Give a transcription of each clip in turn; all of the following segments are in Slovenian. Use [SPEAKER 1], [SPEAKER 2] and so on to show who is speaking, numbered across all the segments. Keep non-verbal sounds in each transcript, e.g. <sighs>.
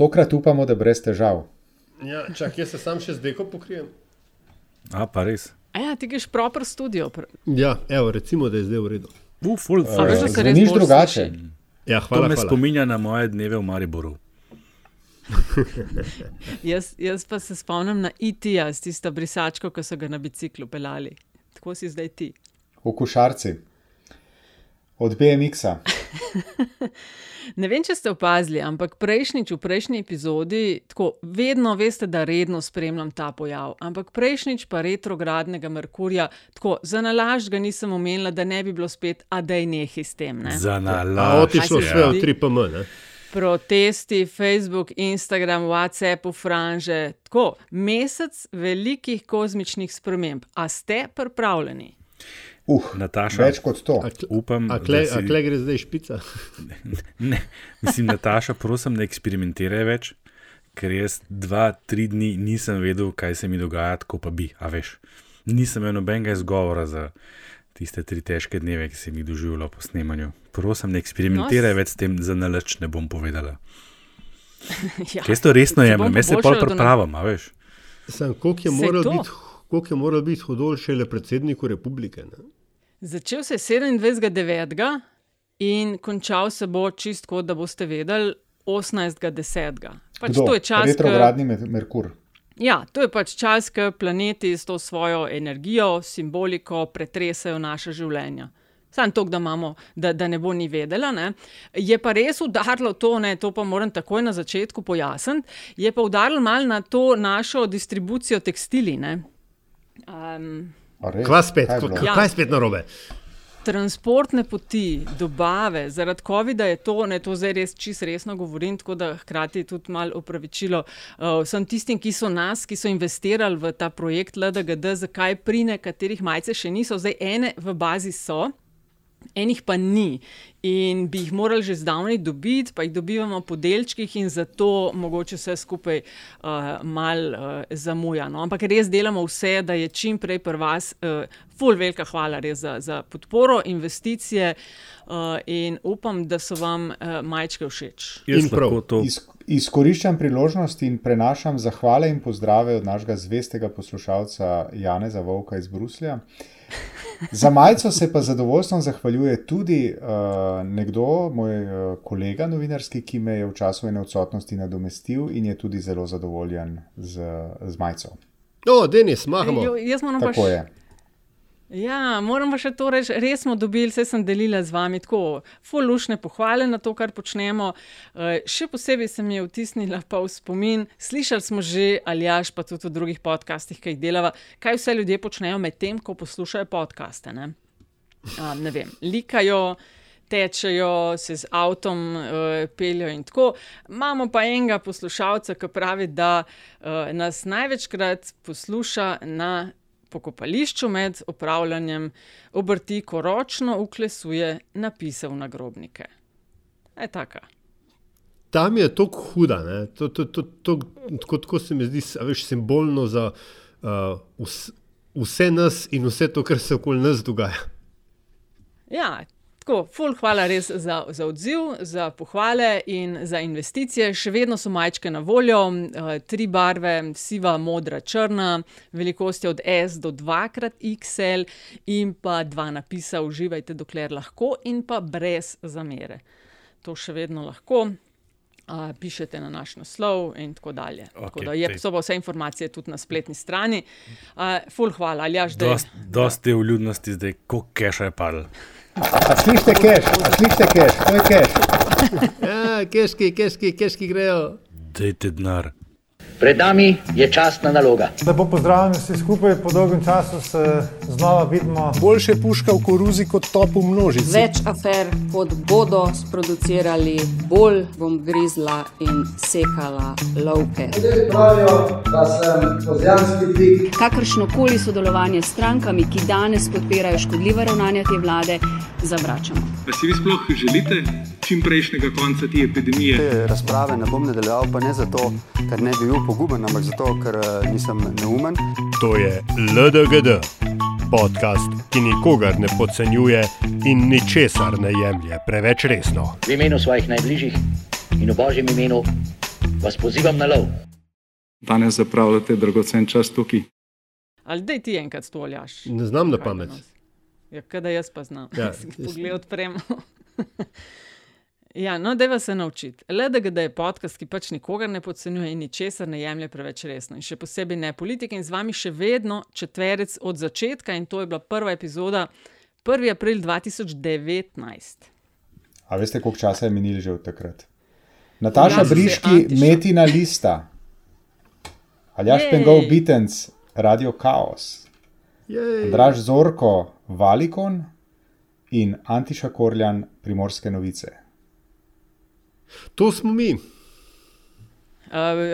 [SPEAKER 1] Tokrat upamo, da brez težav.
[SPEAKER 2] Ja, čak, jaz se sam še z deko pokrijem.
[SPEAKER 3] A, pa res.
[SPEAKER 4] A ja, ti greš proper studio. pr-
[SPEAKER 2] Ja, evo, recimo, da je zdaj v redu.
[SPEAKER 3] Uh, ful,
[SPEAKER 4] A veš, da bolj
[SPEAKER 1] drugače.
[SPEAKER 4] sliši?
[SPEAKER 2] Ja,
[SPEAKER 3] to
[SPEAKER 2] hvala,
[SPEAKER 3] me
[SPEAKER 2] hvala.
[SPEAKER 3] spominja na moje dneve v Mariboru. <laughs>
[SPEAKER 4] Jaz, jaz pa se spomnim na IT-ja, s tisto brisačko, ki so ga na biciklu pelali. Tako si zdaj ti.
[SPEAKER 1] V košarci. Od BMX-a.
[SPEAKER 4] Ne vem, če ste opazili, ampak prejšnjič, v prejšnji epizodi, tako vedno veste, da redno spremljam ta pojav. Ampak prejšnjič pa retrogradnega Merkurja, tako za nalaž ga nisem omenila, da ne bi bilo spet, a da je nehi s tem. Ne?
[SPEAKER 3] Za nalaž.
[SPEAKER 2] otišlo
[SPEAKER 4] Kaj se
[SPEAKER 2] sve v? 3PM, ne?
[SPEAKER 4] Protesti, Facebook, Instagram, WhatsApp, franže, tako mesec velikih kozmičnih sprememb. A ste pripravljeni?
[SPEAKER 1] Uh,
[SPEAKER 3] Nataša,
[SPEAKER 1] več kot to.
[SPEAKER 2] A,
[SPEAKER 3] upam,
[SPEAKER 2] a, kle,
[SPEAKER 3] da si...
[SPEAKER 2] a kle gre zdaj špica? <laughs>
[SPEAKER 3] Ne, mislim, Nataša, prosim, ne eksperimentiraj več, ker jaz dva, tri dni nisem vedel, kaj se mi dogaja, tako pa bi, a veš. Nisem imel nobenega izgovora za tiste tri težke dneve, ki sem jih doživljal po snemanju. Prosim, ne eksperimentiraj
[SPEAKER 4] No,
[SPEAKER 3] več s tem, za nalač ne bom povedala. <laughs>
[SPEAKER 4] Ja,
[SPEAKER 3] Ker jaz to resno jemljem, jaz se pol pripravim, a veš.
[SPEAKER 2] Sam, koliko je
[SPEAKER 4] Saj
[SPEAKER 2] moral
[SPEAKER 4] to.
[SPEAKER 2] biti, koliko je moral biti hudol šele predsedniku republike? Ne?
[SPEAKER 4] Začel se je 27.9. in končal se bo čist tako, da boste vedeli 18.10. Pač
[SPEAKER 1] Kdo?
[SPEAKER 4] to je čas,
[SPEAKER 1] Retrogradni Mer- Merkur.
[SPEAKER 4] Ja, to je pač čas, ko planeti s to svojo energijo, simboliko pretresajo naše življenja. Sam to, da, imamo, da, da ne bo ni vedela. Ne. Je pa res udarilo to, ne, to pa moram takoj na začetku pojasniti, je pa udarilo malo na to našo distribucijo tekstili. ne. Um?
[SPEAKER 2] Kva spet,
[SPEAKER 1] Kaj?
[SPEAKER 4] Ja.
[SPEAKER 2] kaj je spet narobe?
[SPEAKER 4] transportne poti, dobave, zaradi COVID-a je to, ne to zdaj res čisto resno govorim, tako da hkrati tudi malo opravičilo uh, vsem tistim, ki so nas, ki so investirali v ta projekt LDGD, zakaj pri nekaterih majce še niso, zdaj ene v bazi so. Enih pa ni in bi jih morali že zdavnaj dobiti, pa jih dobivamo po delčkih, in zato mogoče vse skupaj uh, malo uh, zamuja. No? Ampak res delamo vse, da je čim prej pri vas. Uh, ful, velika hvala res za, za podporo, investicije uh, in upam, da so vam uh, majčke všeč.
[SPEAKER 3] Jaz
[SPEAKER 2] In prav.
[SPEAKER 3] to
[SPEAKER 1] Iz, izkoriščam priložnost in prenašam zahvale in pozdrave od našega zvestega poslušalca Janeza Vovka iz Bruslja. Za majico se pa zadovoljstvom zahvaljuje tudi uh, nekdo, moj uh, kolega novinarski, ki me je v času ene odsotnosti nadomestil in je tudi zelo zadovoljen z, z majico.
[SPEAKER 2] O, Denis, mahamo.
[SPEAKER 4] Jo, jaz moram
[SPEAKER 1] Tako
[SPEAKER 4] še
[SPEAKER 1] je.
[SPEAKER 4] Ja, moram pa še to reči, res smo dobili, vse sem delila z vami tako, fulušne pohvale na to, kar počnemo. Eh, Še posebej se mi je vtisnila pa v spomin, slišali smo že, ali jaš pa tudi v drugih podcastih, ki jih delava, kaj vse ljudje počnejo med tem, ko poslušajo podcaste. Ne, um, ne vem, likajo. Tečejo, se z avtom uh, peljejo in tako. Imamo pa enega poslušalca, ki pravi, da uh, nas največkrat posluša na pokopališču med upravljanjem obrti, ko ročno uklesuje napise v nagrobnike. Je taka.
[SPEAKER 2] Tam je to huda, ne? to, to, to, to, tako, tako se mi zdi veš, simbolno za uh, vs, vse nas in vse to, kar se okoli nas dogaja.
[SPEAKER 4] Ja, tako, ful, hvala res za, za odziv, za pohvale in za investicije. Še vedno so majčke na voljo, uh, tri barve, siva, modra, črna, velikosti od S do 2xL in pa dva napisa, uživajte dokler lahko in pa brez zamere. To še vedno lahko. Uh, pišete na naš naslov, in tako dalje. Okay, tako da je,
[SPEAKER 3] tej-
[SPEAKER 4] so pa vse informacije tudi na spletni strani. Uh, ful, hvala, ali jaš, da je.
[SPEAKER 3] dosti dost te vljudnosti zdaj, koliko keša je padlo.
[SPEAKER 1] A slišite keš, a slišite keš, to je keš.
[SPEAKER 2] Ja, keški, keški, keški grejo.
[SPEAKER 3] Dajte denar.
[SPEAKER 5] Pred nami je častna naloga.
[SPEAKER 6] Lepo pozdravljeni vsi skupaj, po dolgem času se znova vidimo.
[SPEAKER 7] Boljše puška v koruzi kot top v množici.
[SPEAKER 8] Več afer, kot bodo sproducirali, bolj bom grizla in sekala lovke.
[SPEAKER 9] Ljudje pravijo, da sem kozjanski pik.
[SPEAKER 8] Kakršno koli sodelovanje s strankami, ki danes podpirajo škodljiva ravnanja te vlade, zavračamo.
[SPEAKER 10] Pa si vi sploh želite čim prejšnjega konca te epidemije?
[SPEAKER 11] Te razprave ne bom nadaljeval, pa ne zato, ker ne bi bil poguben, ampak zato, ker eh, nisem neumen.
[SPEAKER 2] To je LDGD, podcast, ki nikogar ne podcenjuje in ničesar ne jemlje preveč resno.
[SPEAKER 5] V imenu svojih najbližjih in v božjem imenu vas pozivam na lov.
[SPEAKER 10] Danes zapravljate dragocen čas tukaj.
[SPEAKER 4] Ali da ti enkrat to oljaš?
[SPEAKER 2] Ne znam na pamet.
[SPEAKER 4] Ja, kaj da jaz pa znam.
[SPEAKER 2] Ja,
[SPEAKER 4] Ja, <laughs> Poglej, odpremo. <laughs> ja, no, da se naučiti. Le da, ga, da je podcast, ki pač nikogar ne podcenjuje in ničesar ne jemlje preveč resno. In še posebej ne politike. In z vami še vedno četverec od začetka, in to je bila prva epizoda, 1. april 2019.
[SPEAKER 1] A veste, koliko časa je minilo že od takrat? Nataša
[SPEAKER 4] Ja,
[SPEAKER 1] Briški. Metina Lista, Aljaš
[SPEAKER 4] Jej.
[SPEAKER 1] Pengov Bitenc, Radio Chaos,
[SPEAKER 2] Jej.
[SPEAKER 1] Draž Zorko, Valikon in Antiša Korljan, Primorske novice.
[SPEAKER 2] To smo mi.
[SPEAKER 4] Uh,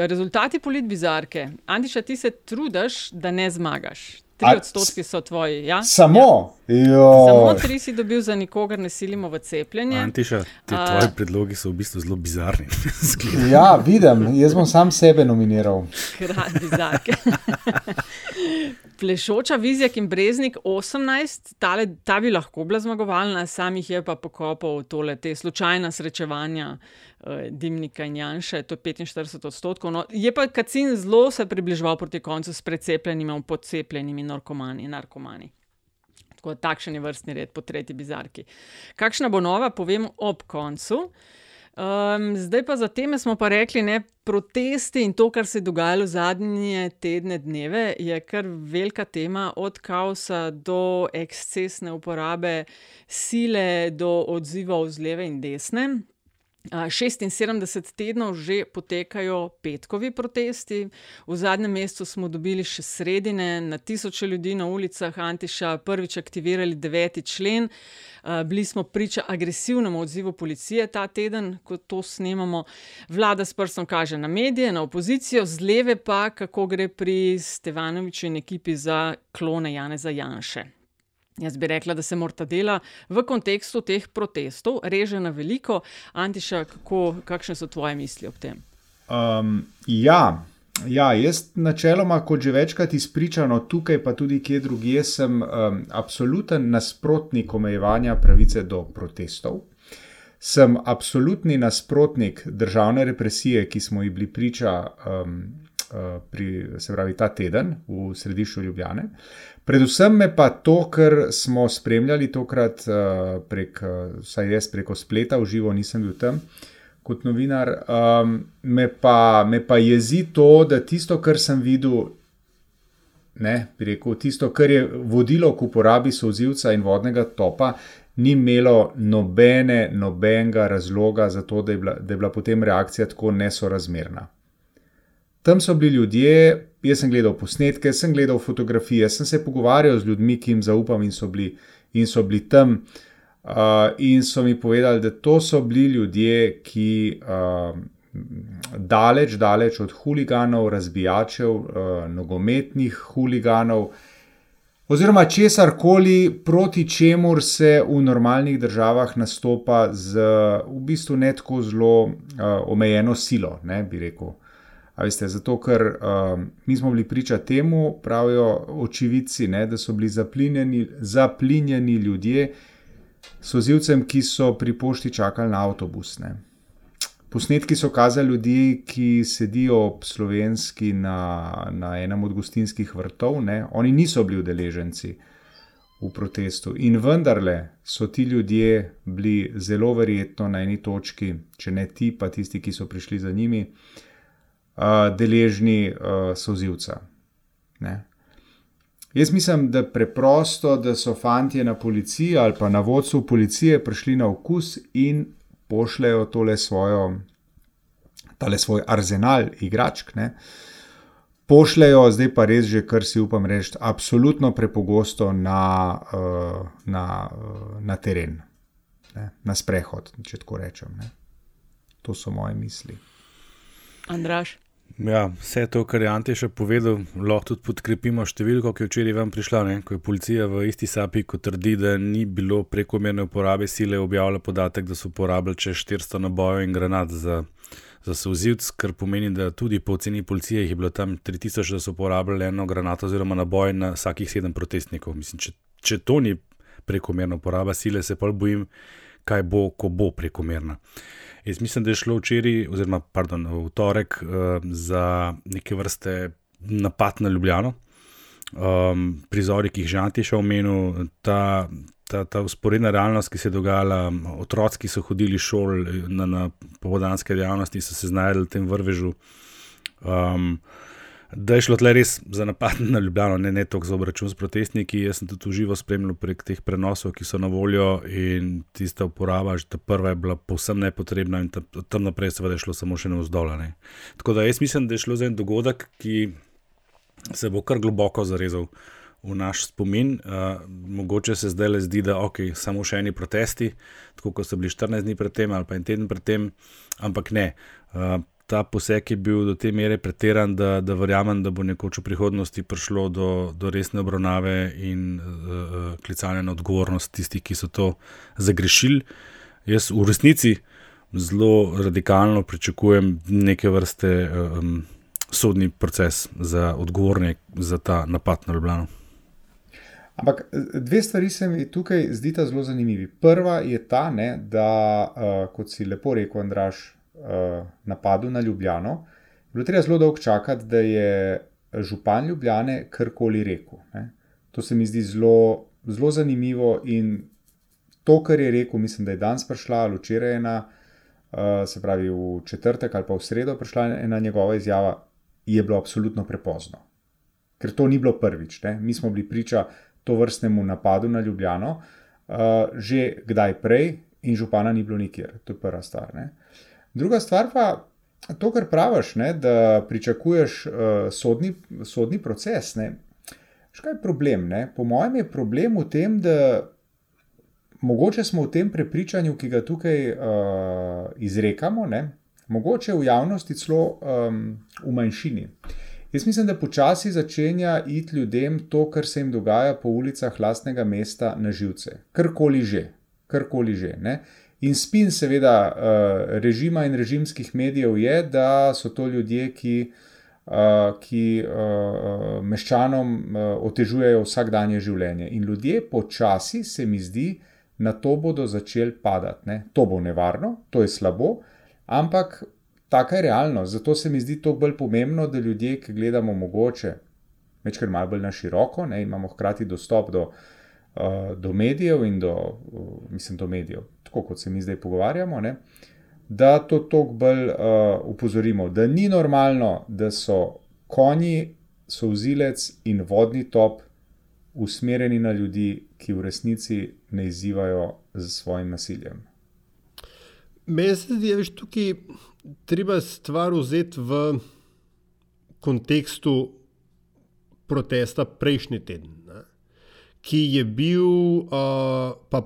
[SPEAKER 4] rezultati politbizarke. Antiša, ti se trudiš, da ne zmagaš. Tri
[SPEAKER 1] A,
[SPEAKER 4] odstotki so tvoji. Ja?
[SPEAKER 1] Samo,
[SPEAKER 4] Samo
[SPEAKER 1] jo,
[SPEAKER 4] tri si dobil, za nikogar ne silimo v cepljenje.
[SPEAKER 3] Antiša, ti
[SPEAKER 4] A-
[SPEAKER 3] tvoji predlogi so v bistvu zelo bizarni. <laughs>
[SPEAKER 1] Ja, vidim, jaz bom sam sebe nominiral.
[SPEAKER 4] Kralj bizarke. <laughs> Plešoča vizija in breznik 18, tale, ta bi lahko bila zmagovalna, sam jih je pa pokopal tole, te slučajna srečevanja eh, Dimnika in Janša, to je 45 odstotkov. No, je pa Kacin zelo se približeval proti koncu s precepljenimi podcepljenimi narkomani. narkomani. Tako takšen je vrstni red po tretji bizarki. Kakšna bo nova, povem ob koncu. Um, zdaj pa za teme smo pa rekli, ne, protesti in to, kar se je dogajalo zadnje tedne, dneve, je kar velika tema, od kaosa do ekscesne uporabe sile, do odzivov z leve in desne. A, 76 tednov že potekajo petkovi protesti, v zadnjem mesecu smo dobili še sredine, na tisoče ljudi na ulicah Antiša, prvič aktivirali deveti člen. Bili smo priča agresivnemu odzivu policije ta teden, ko to snemamo. Vlada s prstom kaže na medije, na opozicijo, z leve pa, kako gre pri Stevanoviču in ekipi za klone Janeza Janše. Jaz bi rekla, da se morata dela v kontekstu teh protestov, reže na veliko. Antiša, kako, kakšne so tvoje misli ob tem?
[SPEAKER 1] Um, ja, ja, jaz načeloma, kot že večkrat izpričano, tukaj pa tudi kje drugje, sem um, absoluten nasprotnik omejevanja pravice do protestov. Sem absolutni nasprotnik državne represije, ki smo ji bili priča um, uh, pri, se pravi, ta teden v središču Ljubljane. Predvsem me pa to, kar smo spremljali tokrat uh, prek, uh, vsaj jaz preko spleta, v živo nisem bil tam kot novinar, um, me, pa, me pa jezi to, da tisto, kar sem videl, ne, bi rekel, tisto, kar je vodilo k uporabi sozivca in vodnega topa, ni imelo nobene, nobenega razloga za to, da je bila, da je bila potem reakcija tako nesorazmerna. Tam so bili ljudje, jaz sem gledal posnetke, sem gledal fotografije, sem se pogovarjal z ljudmi, ki jim zaupam in so bili, in so bili tam. Uh, in so mi povedali, da to so bili ljudje, ki uh, daleč, daleč od huliganov, razbijačev, uh, nogometnih huliganov, oziroma česar koli, proti čemur se v normalnih državah nastopa z v bistvu ne tako zelo uh, omejeno silo, ne bi rekel. Veste, zato, ker um, mi smo bili priča temu, pravijo očividci, ne, da so bili zaplinjeni, zaplinjeni ljudje s ozivcem, ki so pri pošti čakali na avtobus. Ne. Posnetki so kazali ljudi, ki sedijo ob slovenski na, na enem od gostinskih vrtov, ne. oni niso bili udeleženci v protestu. In vendarle so ti ljudje bili zelo verjetno na eni točki, če ne ti, pa tisti, ki so prišli za njimi uh, deležni uh, sozivca. Ne. Jaz mislim, da preprosto, da so fanti na policiji ali pa na vodstvu policije prišli na okus in pošljajo tole svojo, tale svoj arzenal igračk. Ne. Pošljajo, zdaj pa res že, kar si upam reči, absolutno prepogosto na, uh, na, na teren, ne, na sprehod, če tako rečem. Ne. To so moje misli.
[SPEAKER 4] Andraš.
[SPEAKER 3] Ja, vse to, kar je Antiša povedal, lahko tudi podkrepimo številko, ki je včeraj vam prišla. Ne? Ko je policija v isti sapi, ko trdi, da ni bilo prekomerne uporabe sile, objavila podatek, da so uporabljali čez 400 nabojev in granat za, za sozivc, kar pomeni, da tudi po oceni policije jih je bilo tam 3000, da so uporabljali eno granato oziroma naboj na vsakih sedem protestnikov. Mislim, če, če to ni prekomerna uporaba sile, se pa bojim, kaj bo, ko bo prekomerna. Jaz mislim, da je šlo včeraj, oziroma pardon, v torek, uh, za neke vrste napad na Ljubljano. Um, prizori, ki jih Žanti še omenil, ta, ta, ta usporedna realnost, ki se je dogajala, otroci, ki so hodili šol na, na povodanske dejavnosti, so se znašli v tem vrvežu. Um, da je šlo tle res za napad na Ljubljano, ne, ne toliko za obračun s protestniki. Jaz sem tudi uživo spremljal prek teh prenosov, ki so na voljo in tista uporaba, že ta prva je bila povsem nepotrebna in tam naprej seveda je šlo samo še na vzdolje. Tako da jaz mislim, da je šlo za en dogodek, ki se bo kar globoko zarezal. V naš spomin, uh, mogoče se zdaj le zdi, da so okay, samo še eni protesti, tako kot so bili 14 dni predtem ali pa en teden predtem, ampak ne. Uh, ta poseg je bil do te mere pretiran, da, da verjamem, da bo nekoč v prihodnosti prišlo do, do resne obravnave in uh, klicanja na odgovornost tistih, ki so to zagrešili. Jaz v resnici zelo radikalno pričakujem neke vrste um, sodni proces za odgovorne za ta napad na Ljubljano.
[SPEAKER 1] Ampak dve stvari se mi tukaj zdita zelo zanimivi. Prva je ta, ne, da, uh, kot si lepo rekel, Andraš, uh, napadu na Ljubljano, bilo treba zelo dolgo čakati, da je župan Ljubljane karkoli rekel. Ne. To se mi zdi zelo, zelo zanimivo in to, kar je rekel, mislim, da je danes prišla ali včeraj ena, uh, se pravi v četrtek ali pa v sredo prišla ena njegova izjava, je bilo absolutno prepozno. Ker to ni bilo prvič. Ne. Mi smo bili priča to vrstnemu napadu na Ljubljano, uh, že kdaj prej, in župana ni bilo nikjer. To je prva stvar. Ne. Druga stvar pa to, kar praviš, ne, da pričakuješ uh, sodni, sodni proces. Kaj je problem? Ne? Po mojem je problem v tem, da mogoče smo v tem prepričanju, ki ga tukaj uh, izrekamo, ne? mogoče v javnosti celo um, v manjšini. Jaz mislim, da počasi začenja iti ljudem to, kar se jim dogaja po ulicah lastnega mesta na živce. Karkoli že, karkoli že. Ne? In spin, seveda, eh, režima in režimskih medijev je, da so to ljudje, ki, eh, ki eh, meščanom otežujejo vsakdanje življenje. In ljudje počasi, se mi zdi, na to bodo začeli padati. Ne? To bo nevarno, to je slabo, ampak taka je realnost. Zato se mi zdi to bolj pomembno, da ljudje, ki gledamo mogoče, večkrat malo bolj na široko, ne? imamo hkrati dostop do. Do medijev in do, mislim, do medijev, tako kot se mi zdaj pogovarjamo, ne, da to toliko bolj uh, upozorimo, da ni normalno, da so konji, sozilec in vodni top usmerjeni na ljudi, ki v resnici ne izzivajo z svojim nasiljem.
[SPEAKER 2] Meni se zdi, da je tukaj treba stvar vzeti v kontekstu protesta prejšnji teden, ki je bil, uh, pa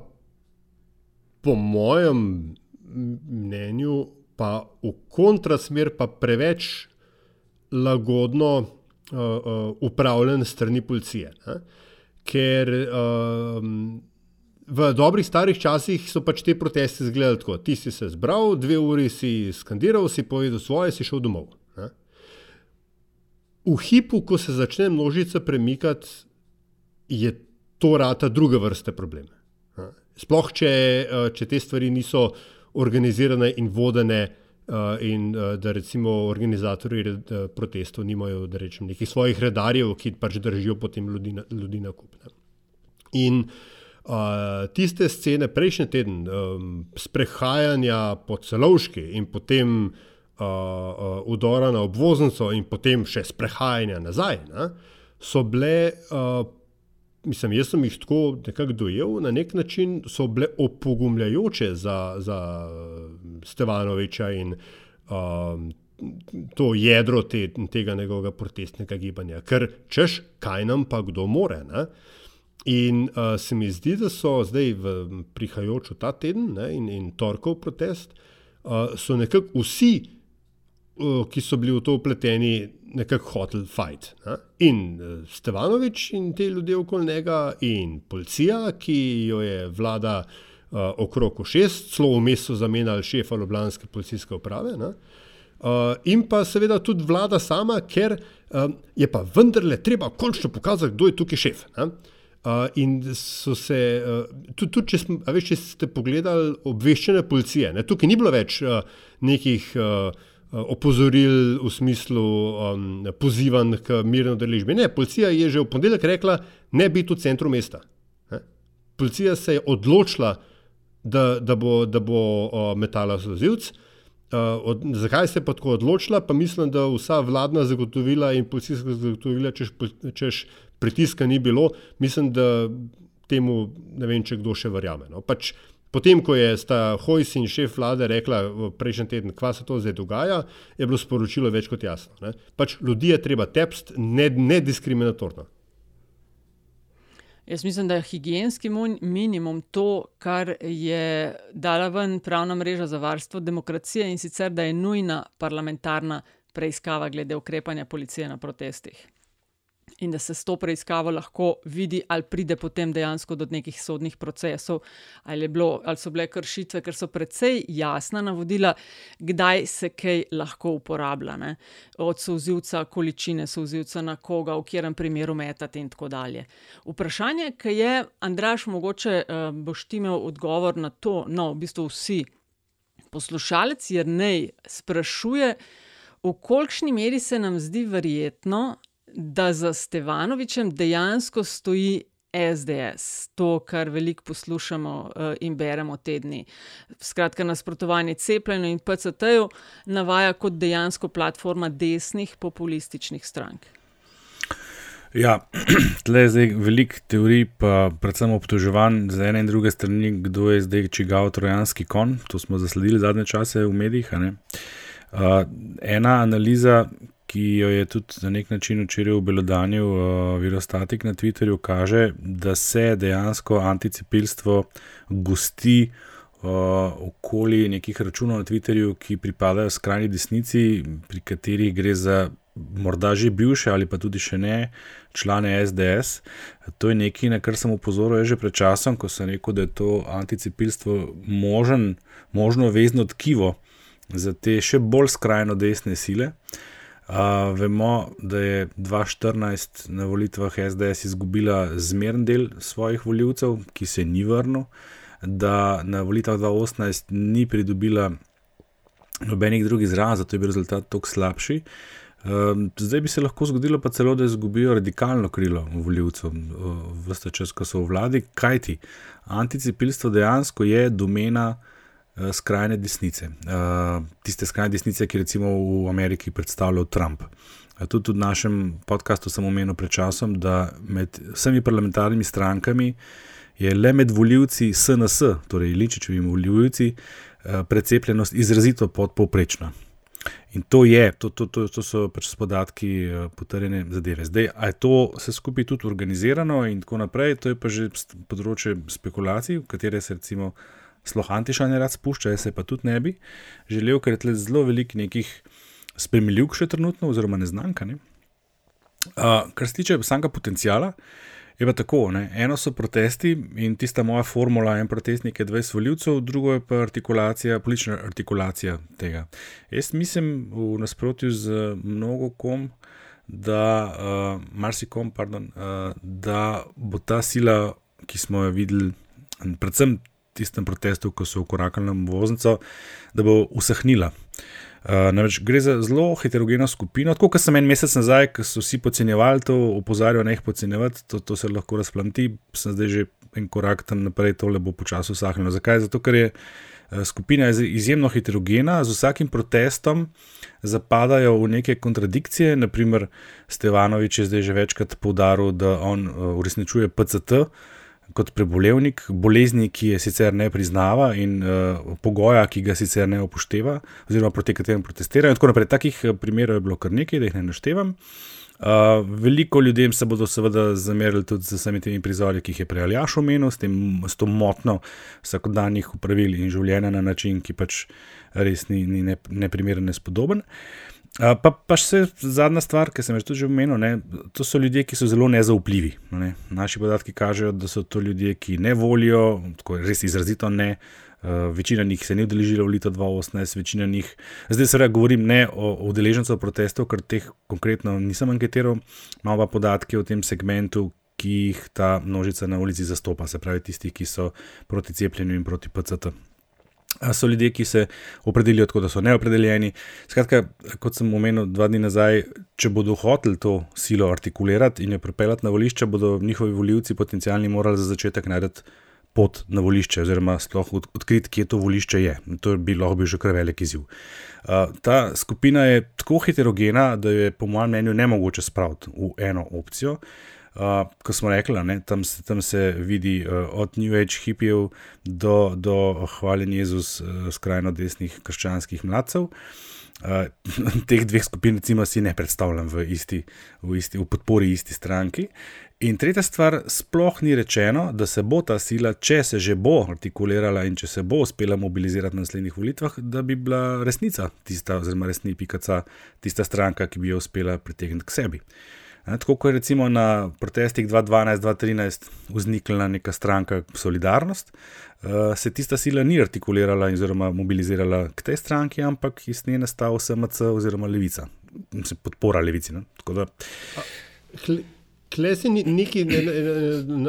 [SPEAKER 2] po mojem mnenju, pa v kontrasmer, pa preveč lagodno uh, uh, upravljen strani policije. Ne? Ker um, v dobrih starih časih so pač te proteste izgledali tako: ti si se zbral, dve uri si skandiral, si povedal svoje, si šel domov. Ne? V hipu, ko se začne množica premikati, je to rata druga vrsta problema. Sploh, če, eh, če te stvari niso organizirane in vodene, eh, in eh, da recimo organizatori protestov nimajo rečem, nekih svojih redarjev, ki pač držijo potem ljudi na, ljudi na kup. Ne. In uh, tiste scene prejšnji teden, um, sprehajanja po celovški in potem uh, uh, udora na obvoznico in potem še sprehajanja nazaj, ne, so bile. Uh, mislim, jaz sem jih tako nekako dojel, na nek način so bile opogumljajoče za, za Stevanoviča in um, to jedro te, tega njegovega protestnega gibanja. Ker češ, kaj nam pa kdo more. Ne? In uh, se mi zdi, da so zdaj v prihajajočo ta teden ne, in, in torkov protest, uh, so nekako vsi, uh, ki so bili v to upleteni, nekako hotel fight. Ne? In uh, Stevanovič in te ljudje okoli njega, in policija, ki jo je vlada uh, okrog šest, celo vmes so zamenjali šefa Ljubljanske policijske uprave. Uh, in pa seveda tudi vlada sama, ker uh, je pa vendarle treba končno pokazati, kdo je tukaj šef. Ne? Uh, in so se, uh, tudi, tudi če, smo, veš, če ste pogledali obveščene policije, ne, tukaj ni bilo več uh, nekih uh, opozoril v smislu um, pozivanj k mirno deležbi. Ne, policija je že v ponedeljek rekla, ne biti v centru mesta. Ne. Policija se je odločila, da, da bo, da bo uh, metala zlozivc. Uh, od, zakaj se je pa tako odločila? Pa mislim, da vsa vladna zagotovila in policijska zagotovila, češ, češ pritiska ni bilo, mislim, da temu ne vem, če kdo še verjame. No. Pač, potem, ko je sta Hojs in šef vlade rekla prejšnji teden, kva se to zdaj dogaja, je bilo sporočilo več kot jasno. Ne. Pač ljudi je treba tepst, ne, ne.
[SPEAKER 4] Jaz mislim, da je higijenski minimum to, kar je dala ven pravna mreža za varstvo demokracije in sicer, da je nujna parlamentarna preiskava glede ukrepanja policije na protestih in da se s to preiskavo lahko vidi, ali pride potem dejansko do nekih sodnih procesov, ali, bilo, ali so bile kršitve, ker so precej jasna navodila, kdaj se kaj lahko uporablja. Ne? Od souzivca, količine souzivca na koga, v katerem primeru metati in tako dalje. Vprašanje, ki je, Andraš, mogoče uh, boš ti imel odgovor na to, no, v bistvu vsi. Poslušalec Jrnej sprašuje, v kolikšni meri se nam zdi verjetno, da za Stevanovičem dejansko stoji SDS, to, kar veliko poslušamo uh, in beremo tedni. Skratka, nasprotovanje cepljenju in PCT-ju navaja kot dejansko platforma desnih populističnih strank.
[SPEAKER 3] Ja, <clears throat> tle je zdaj veliko teorij, pa predvsem obtoževanj z ene in druge strani, kdo je zdaj čigav trojanski kon. To smo zasledili zadnje čase v medijih. Uh, ena analiza, ki jo je tudi na nek način včeraj v Belodanju, uh, Virostatik na Twitterju, kaže, da se dejansko anticepilstvo gosti uh, okoli nekih računov na Twitterju, ki pripadajo skrajni desnici, pri katerih gre za morda že bivše ali pa tudi še ne člane SDS. To je nekaj, na kar sem upozoril že pred časom, ko sem rekel, da je to anticepilstvo možen, možno vezno tkivo za te še bolj skrajno desne sile. Uh, vemo, da je 2014 na volitvah SDS izgubila zmeren del svojih voljivcev, ki se ni vrnil, da na volitvah 2018 ni pridobila nobenih drugih zraven, zato je bil rezultat toliko slabši. Uh, zdaj bi se lahko zgodilo pa celo, da izgubijo radikalno krilo voljivcev, uh, vse čas, ko so v vladi, kajti anticepilstvo dejansko je domena. Eh, skrajne desnice. Uh, tiste skrajne desnice, ki recimo v Ameriki predstavljajo Trump. Uh, tudi v našem podkastu sem omenil pred časom, da med vsemi parlamentarnimi strankami je le med voljivci SNS, torej Ličičevimi voljivci, uh, precepljenost izrazito podpovprečna. In to je, to, to, to, to so pač podatki potrjene zadeve. Zdaj, a je to vse skupaj tudi organizirano in tako naprej, to je pa že področje spekulacij, v katere se recimo sploh Antiša ne rad spušča, jaz se pa tudi ne bi želel, ker je tle zelo veliko nekih spremljiv, še trenutno, oziroma neznanka. Ne? Uh, kar se tiče samega potencijala, je pa tako. Ne? Eno so protesti in tista moja formula, en protestnik je 20 voljivcev, drugo je pa artikulacija, politična artikulacija tega. Jaz mislim, v nasprotju z mnogo kom, da, uh, marsikom, pardon, uh, da bo ta sila, ki smo jo videli, predvsem tistem protestu, ko so ukorakali na voznico, da bo usahnila. Uh, namreč gre za zelo heterogeno skupino. Tako kot sem en mesec nazaj, ko so vsi podcenjevali to, opozarjajo, ne jih podcenjevati, to, to se lahko razplanti, sem zdaj že en korak tam naprej, tole bo počasi usahnilo. Zakaj? Zato, ker je uh, skupina izjemno heterogena, z vsakim protestom zapadajo v neke kontradikcije. Naprimer, Stevanovič je zdaj že večkrat poudaril, da on uh, uresničuje PCT kot prebolevnik bolezni, ki je sicer ne priznava in uh, pogoja, ki ga sicer ne upošteva, oziroma proti katerim protestirajo. In tako naprej. Takih eh, primerov je bilo kar nekaj, da jih ne naštevam. Uh, veliko ljudem se bodo seveda zamerili tudi z vsemi temi prizori, ki jih je prej Aljaš omenil, s, tem, s to motno vsakodnevnih upravil in življenja na način, ki pač res ni, ni neprimeren, ne nespodoben. Uh, Pa, pa še zadnja stvar, ki sem že omenil, ne, to so ljudje, ki so zelo nezaupljivi. Ne. Naši podatki kažejo, da so to ljudje, ki ne volijo, tako res izrazito ne. Uh, večina njih se ni udeležila v letu 2018, večina njih, zdaj se reče, govorim ne o udeležencih protestov, ker teh konkretno nisem anketiral, imamo pa podatke o tem segmentu, ki jih ta množica na ulici zastopa, se pravi tisti, ki so proti cepljenju in proti PCT. So ljudje, ki se opredelijo tako, da so neopredeljeni. Skratka, kot sem omenil dva dni nazaj, če bodo hoteli to silo artikulirati in jo pripeljati na volišče, bodo njihovi voljivci potencialni morali za začetek najti pot na volišče, oziroma sploh odkriti, kje to volišče je. To bi lahko bil že kar velik izziv. Uh, ta skupina je tako heterogena, da je po mojem mnenju ne mogoče spraviti v eno opcijo. Uh, ko smo rekli, ne, tam, se, tam se vidi uh, od New Age hipijev do, do hvaljen Jezus uh, skrajno desnih krščanskih mladcev. Uh, <laughs> teh dveh skupin, recimo, si ne predstavljam v, isti, v, isti, v podpori isti stranki. In tretja stvar, sploh ni rečeno, da se bo ta sila, če se že bo artikulirala in če se bo uspela mobilizirati na naslednjih volitvah, da bi bila resnica tista, oziroma resni pikaca, tista stranka, ki bi jo uspela pritegniti k sebi. Tako kot je recimo na protestih 2012-2013 vzniknila neka stranka Solidarnost, eh, se tista sila ni artikulirala oziroma mobilizirala k tej stranki, ampak iz nje nastal SMC oziroma Levica, se podpora Levici.
[SPEAKER 2] Klej si neki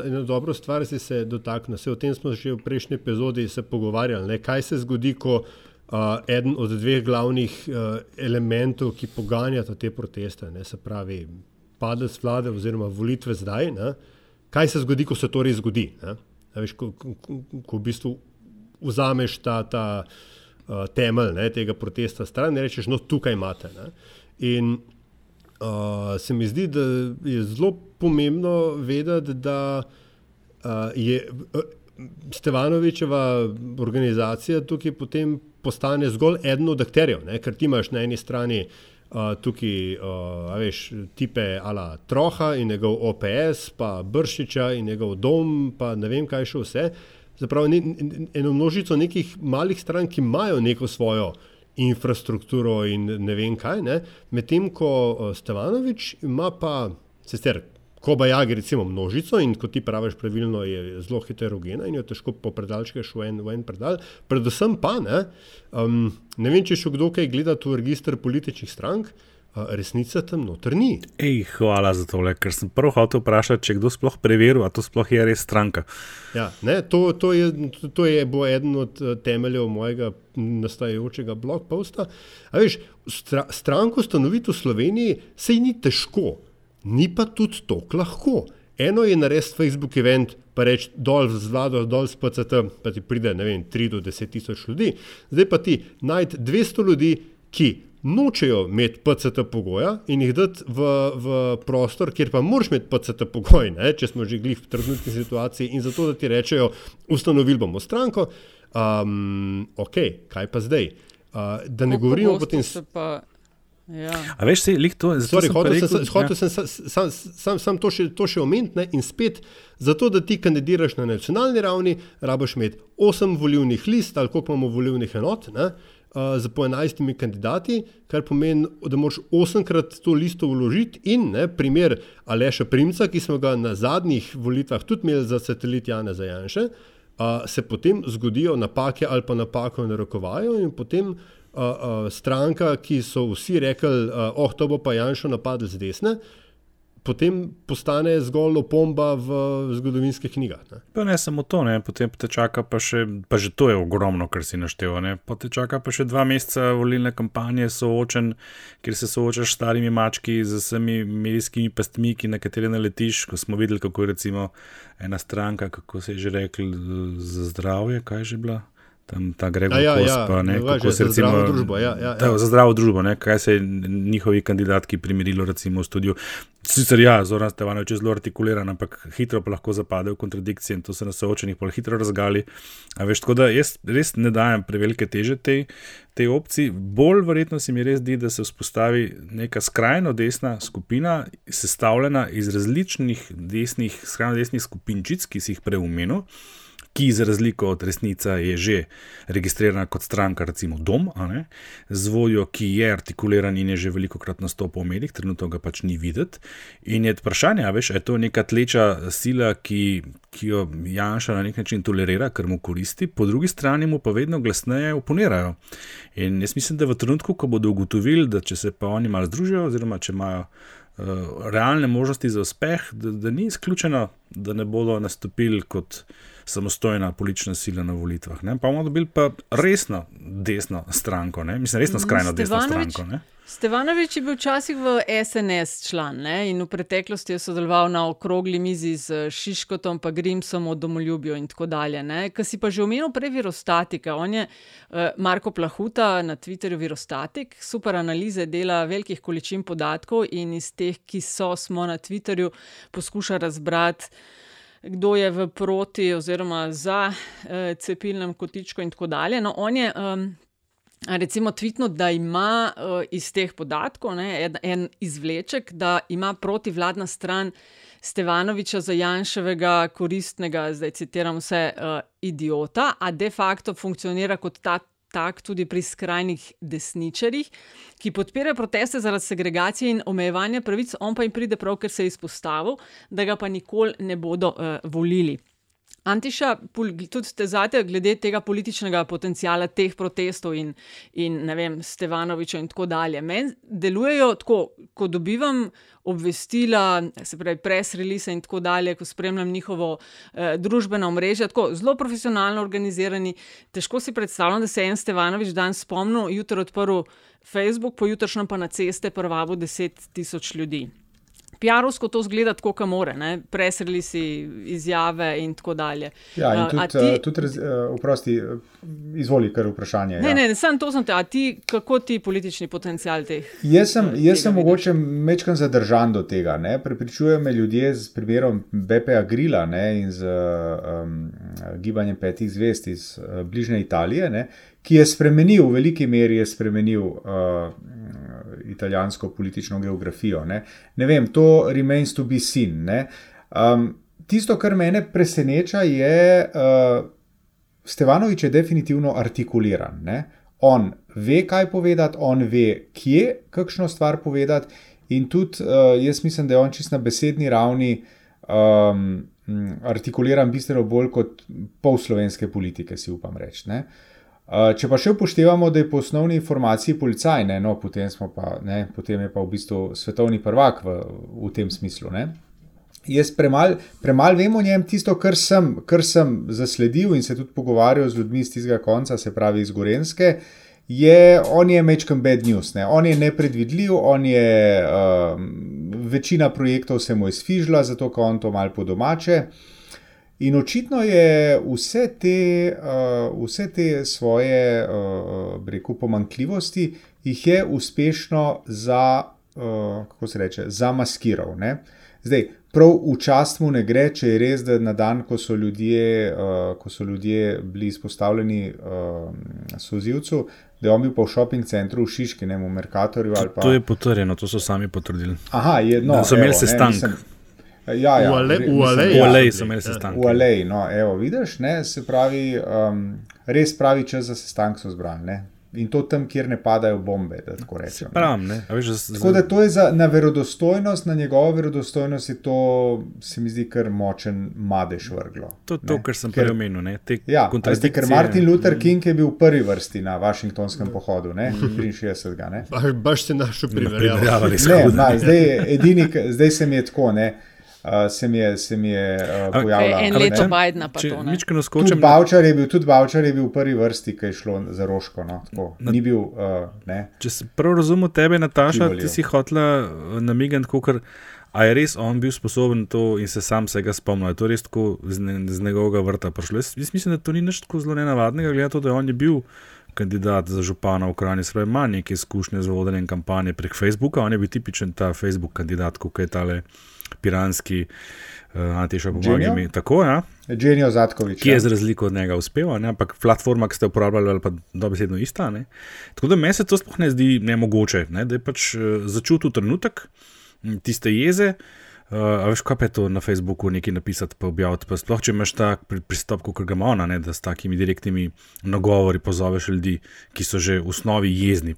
[SPEAKER 2] eno dobro stvar, si se dotaknil. O tem smo že v prejšnji epizodi se pogovarjali. Ne? Kaj se zgodi, ko uh, eden od dveh glavnih uh, elementov, ki poganjata te proteste, ne? se pravi padec vlade oziroma volitve zdaj, ne? kaj se zgodi, ko se to res zgodi. Veš, ko, ko, ko v bistvu vzameš ta, ta uh, temelj ne? tega protesta stran in rečeš, no tukaj imate. Ne? In uh, se mi zdi, da je zelo pomembno vedeti, da uh, je uh, Stevanovičeva organizacija tukaj potem postane zgolj eden od akterjev, ne? ker ti imaš na eni strani. Uh, tukaj, uh, veš, tipe ala Troha in njegov OPS, pa Bršiča in njegov dom, pa ne vem, kaj še vse. Zapravo, ne, eno množico nekih malih strank, ki imajo neko svojo uh, infrastrukturo in ne vem kaj. Medtem ko Stevanovič ima pa, sicer, ko bajagi, recimo, množico in kot ti praviš, pravilno je zelo heterogena in jo težko popredalčkeš v en, v en predal. Predvsem pa, ne, um, ne vem, če še kdo kaj gleda v registr političnih strank resnica tam noter ni.
[SPEAKER 3] Ej, hvala za to, ker sem prvo hotel vprašati, če kdo sploh preveril, ali to sploh je res stranka.
[SPEAKER 2] Ja, ne, to, to, je, to je bo eden od eh, temeljev mojega nastajajočega blog posta. Veš, stra, stranko ustanoviti v Sloveniji se ni težko, ni pa tudi tako lahko. Eno je narediti Facebook event, pa reči dol z vlado, dol s PCT, pa ti pride, ne vem, 3 do 10 tisoč ljudi. Zdaj pa ti najti 200 ljudi, ki nočejo imeti PCT pogoja in jih dati v, v prostor, kjer pa moraš imeti PCT pogoj, ne, če smo že glih v trenutni situaciji in zato, da ti rečejo, ustanovili bomo stranko, um, ok, kaj pa zdaj? Uh, da ne govorimo potem.
[SPEAKER 3] Ja. A veš, se jih to
[SPEAKER 2] zdi? Hotel sem, hotel sem sam, sam, sam to še, še omeniti in spet, zato da ti kandidiraš na nacionalni ravni, rabaš imeti osem volivnih list ali koliko imamo volivnih enot. Ne? z po enajstimi kandidati, kar pomeni, da moraš osemkrat to listo vložiti. In ne, primer Aleša Primca, ki smo ga na zadnjih volitvah tudi imeli za satelit Jana Zajanše, uh, se potem zgodijo napake ali pa napako narekovajo in potem. Uh, uh, stranka, ki so vsi rekli, da uh, oh, to bo pa Janša napadel z desne, uh, potem postane zgolj opomba v zgodovinskih knjigah. Ne?
[SPEAKER 3] Pa ne samo to, ne? potem te čaka pa še, pa že to je ogromno, kar si naštel. Potem te čaka pa še dva meseca volilne kampanje, soočen, kjer se soočaš s starimi mački, z vsemi medijskimi pastmi, na katere naletiš. Ko smo videli, kako je recimo ena stranka, kako se je že rekel, za zdravje, kaj je že bila tam ta Gregor ja, Kos, ja, pa ne, kako se recimo,
[SPEAKER 2] zdravo družbo, ja, ja,
[SPEAKER 3] ta,
[SPEAKER 2] ja.
[SPEAKER 3] za zdravo družbo, ne, kaj se je njihovi kandidatki primerilo recimo v studiu. Sicer ja, Zoran Stevanovič je zelo artikuliran, ampak hitro pa lahko zapade v kontradikcije in to se na soočenih pol hitro razgali. A veš, tako da jaz res ne dajem prevelike teže tej, tej opciji. Bolj verjetno se mi res zdi, da se vzpostavi neka skrajno desna skupina, sestavljena iz različnih desnih, skrajno desnih skupinčic, ki si jih preumenil ki za razliko od resnice je že registrirana kot stranka, recimo Dom, z voljo, ki je artikuliran in je že veliko krat nastopil v medijih, trenutno ga pač ni videti. In je vprašanje, veš, je to neka tleča sila, ki, ki jo Janša na nek način tolerira, ker mu koristi, po drugi strani mu pa vedno glasneje oponirajo. In jaz mislim, da v trenutku, ko bodo ugotovili, da če se pa oni malo združijo, oziroma če imajo uh, realne možnosti za uspeh, da, da ni izključeno, da ne bodo nastopili kot samostojna politična sila na volitvah. Ne? Pa bomo dobili pa resno desno stranko, ne? mislim, resno skrajno desno stranko. Ne?
[SPEAKER 4] Stevanovič je bil včasih v SNS član ne? in v preteklosti je sodeloval na okrogli mizi z Šiškotom, pa Grimsom o domoljubju in tako dalje. Ker si pa že omenil prej virostatika. On je uh, Marko Plahuta na Twitterju virostatik, super analize dela velikih količin podatkov in iz teh, ki so, smo na Twitterju, poskuša razbrati. Kdo je v proti, oziroma za eh, cepilnem kotičku, in tako dalje. No, on je um, recimo tvitnil, da ima uh, iz teh podatkov ne, en, en izvleček, da ima protivladna stran Stevanoviča za Janševega koristnega, zdaj citiram vse, uh, idiota, a de facto funkcionira kot ta. Tak tudi pri skrajnih desničarjih, ki podpirajo proteste zaradi segregacije in omejevanja pravic, on pa jim pride prav, ker se je izpostavil, da ga pa nikoli ne bodo uh, volili. Antiša, tudi te zate, glede tega političnega potencijala teh protestov in, in ne vem, Stevanoviča in tako dalje. Meni delujejo tako, ko dobivam obvestila, se pravi, press release in tako dalje, ko spremljam njihovo eh, družbeno omrežje, tako zelo profesionalno organizirani. Težko si predstavljam, da se je en Stevanovič dan spomnil, jutro odprl Facebook, pojutrišnjem pa na ceste prvavo 10 tisoč ljudi. Pijarovsko to zgleda tako, kot more, presreli si izjave in tako dalje.
[SPEAKER 1] Ja, in
[SPEAKER 4] A- a
[SPEAKER 1] tudi,
[SPEAKER 4] ti-
[SPEAKER 1] ti... tudi raz, uh, vprosti, uh, izvoli kar vprašanje.
[SPEAKER 4] Ne,
[SPEAKER 1] ja.
[SPEAKER 4] ne, samo to sem te, a ti, kako ti politični potencial teh?
[SPEAKER 1] Jaz sem,
[SPEAKER 4] eh,
[SPEAKER 1] jaz sem
[SPEAKER 4] vidiš?
[SPEAKER 1] mogoče mečkam zadržan do tega. Ne? Prepričujejo me ljudje z primerom BPA Grila ne? in z um, gibanjem petih zvest iz uh, bližnje Italije, ne? ki je spremenil, v veliki meri je spremenil uh, italijansko politično geografijo. Ne? ne vem, to remains to be seen. Um, tisto, kar mene preseneča, je. Uh, Stevanovič je definitivno artikuliran. Ne? On ve, kaj povedati, on ve, kje kakšno stvar povedati, in tudi uh, jaz mislim, da je on čist na besedni ravni um, artikuliran bistveno bolj kot pol slovenske politike, si upam reči. Uh, če pa še upoštevamo, da je po osnovni informaciji policaj, ne, no, potem, pa, ne, potem je pa v bistvu svetovni prvak v, v tem smislu. Ne. Jaz premalo premal vem o njem, tisto, kar sem, kar sem zasledil in se tudi pogovarjal z ljudmi iz tistega konca, se pravi iz Gorenske, je, on je mečkam bad news. Ne. On je nepredvidljiv, on je, um, večina projektov se mu je sfižila, zato ker on to malo po domače. In očitno je vse te, uh, vse te svoje, uh, rekel, pomankljivosti, jih je uspešno za, uh, kako se reče, zamaskiral. Ne? Zdaj, prav v čast mu ne gre, če je res, da na dan, ko so ljudje, uh, ko so ljudje bili izpostavljeni uh, sozivcu, da je on bil pa v šoping centru v Šiški, ne v Merkatorju pa.
[SPEAKER 3] To je potrjeno, to so sami potrdili.
[SPEAKER 1] Aha, je, no,
[SPEAKER 3] Da so imeli sestanek.
[SPEAKER 1] Mislim- Ja, ja,
[SPEAKER 2] V Ale- v Aleji.
[SPEAKER 1] Ja,
[SPEAKER 3] Aleji so imeli sestanek.
[SPEAKER 1] V Aleji, no, evo, vidiš, ne, se pravi, um, res pravi čas za sestanek so zbrali. Ne? In to tam, kjer ne padajo bombe, da tako rečem. ne.
[SPEAKER 3] Pravim, ne. A veš, z-
[SPEAKER 1] Tako da to je za, na verodostojnost, na njegovo verodostojnost je to, se mi zdi, kar močen madež vrglo.
[SPEAKER 3] To je to,
[SPEAKER 1] ne.
[SPEAKER 3] kar sem prej omenil. ne, te
[SPEAKER 1] Ja, a veste, ker. Martin Luther King je bil v prvi vrsti na Washingtonskem pohodu, ne,
[SPEAKER 3] Mhm.
[SPEAKER 1] 63. Ne.
[SPEAKER 2] Baš, baš se našel primerjavo.
[SPEAKER 1] Ne, na, zdaj, edini, zdaj se mi je tako, ne, uh, se mi je, se mi je uh, pojavila.
[SPEAKER 4] En
[SPEAKER 1] ne.
[SPEAKER 4] leto Bidna pa
[SPEAKER 3] Če
[SPEAKER 4] to.
[SPEAKER 1] Tudi
[SPEAKER 3] skočim, na-
[SPEAKER 1] Bavčar je bil, tudi Bavčar je bil v prvi vrsti, ki je šlo za roško. No, tako. Ni bil, uh, ne.
[SPEAKER 3] če sem prav razumel tebe, Nataša,
[SPEAKER 1] Tivolijo.
[SPEAKER 3] ti si hotla namigati, kot A je res on bil sposoben to in se sam se ga spomnil? Je to res tako z, ne, z njegovega vrta prišlo? Jaz, jaz mislim, da to ni nič tako zelo nenavadnega, glede na to, da je on je bil kandidat za župana v Kranju, svoje ima neke izkušnje z vodenjem kampanje prek Facebooka, on je bil tipičen ta Facebook kandidat, kot je tale piranski uh, Antiša pomagami. Tako, ja.
[SPEAKER 1] Dženijo Zatkovič.
[SPEAKER 3] Ki je
[SPEAKER 1] ja.
[SPEAKER 3] za razliko od njega uspel, ne? ampak platforma, ki ste uporabljali, ali pa dobesedno ista. Ne? Tako da meni se to sploh ne zdi nemogoče, ne? da je pač uh, začutil trenutek tiste jeze. Uh, a veš, kaj je to na Facebooku nekaj napisati, pa objaviti. Pa sploh, če imaš tak pri- pristop, kot ga ima ona, ne, da s takimi direktnimi nagovori pozoveš ljudi, ki so že v osnovi jezni.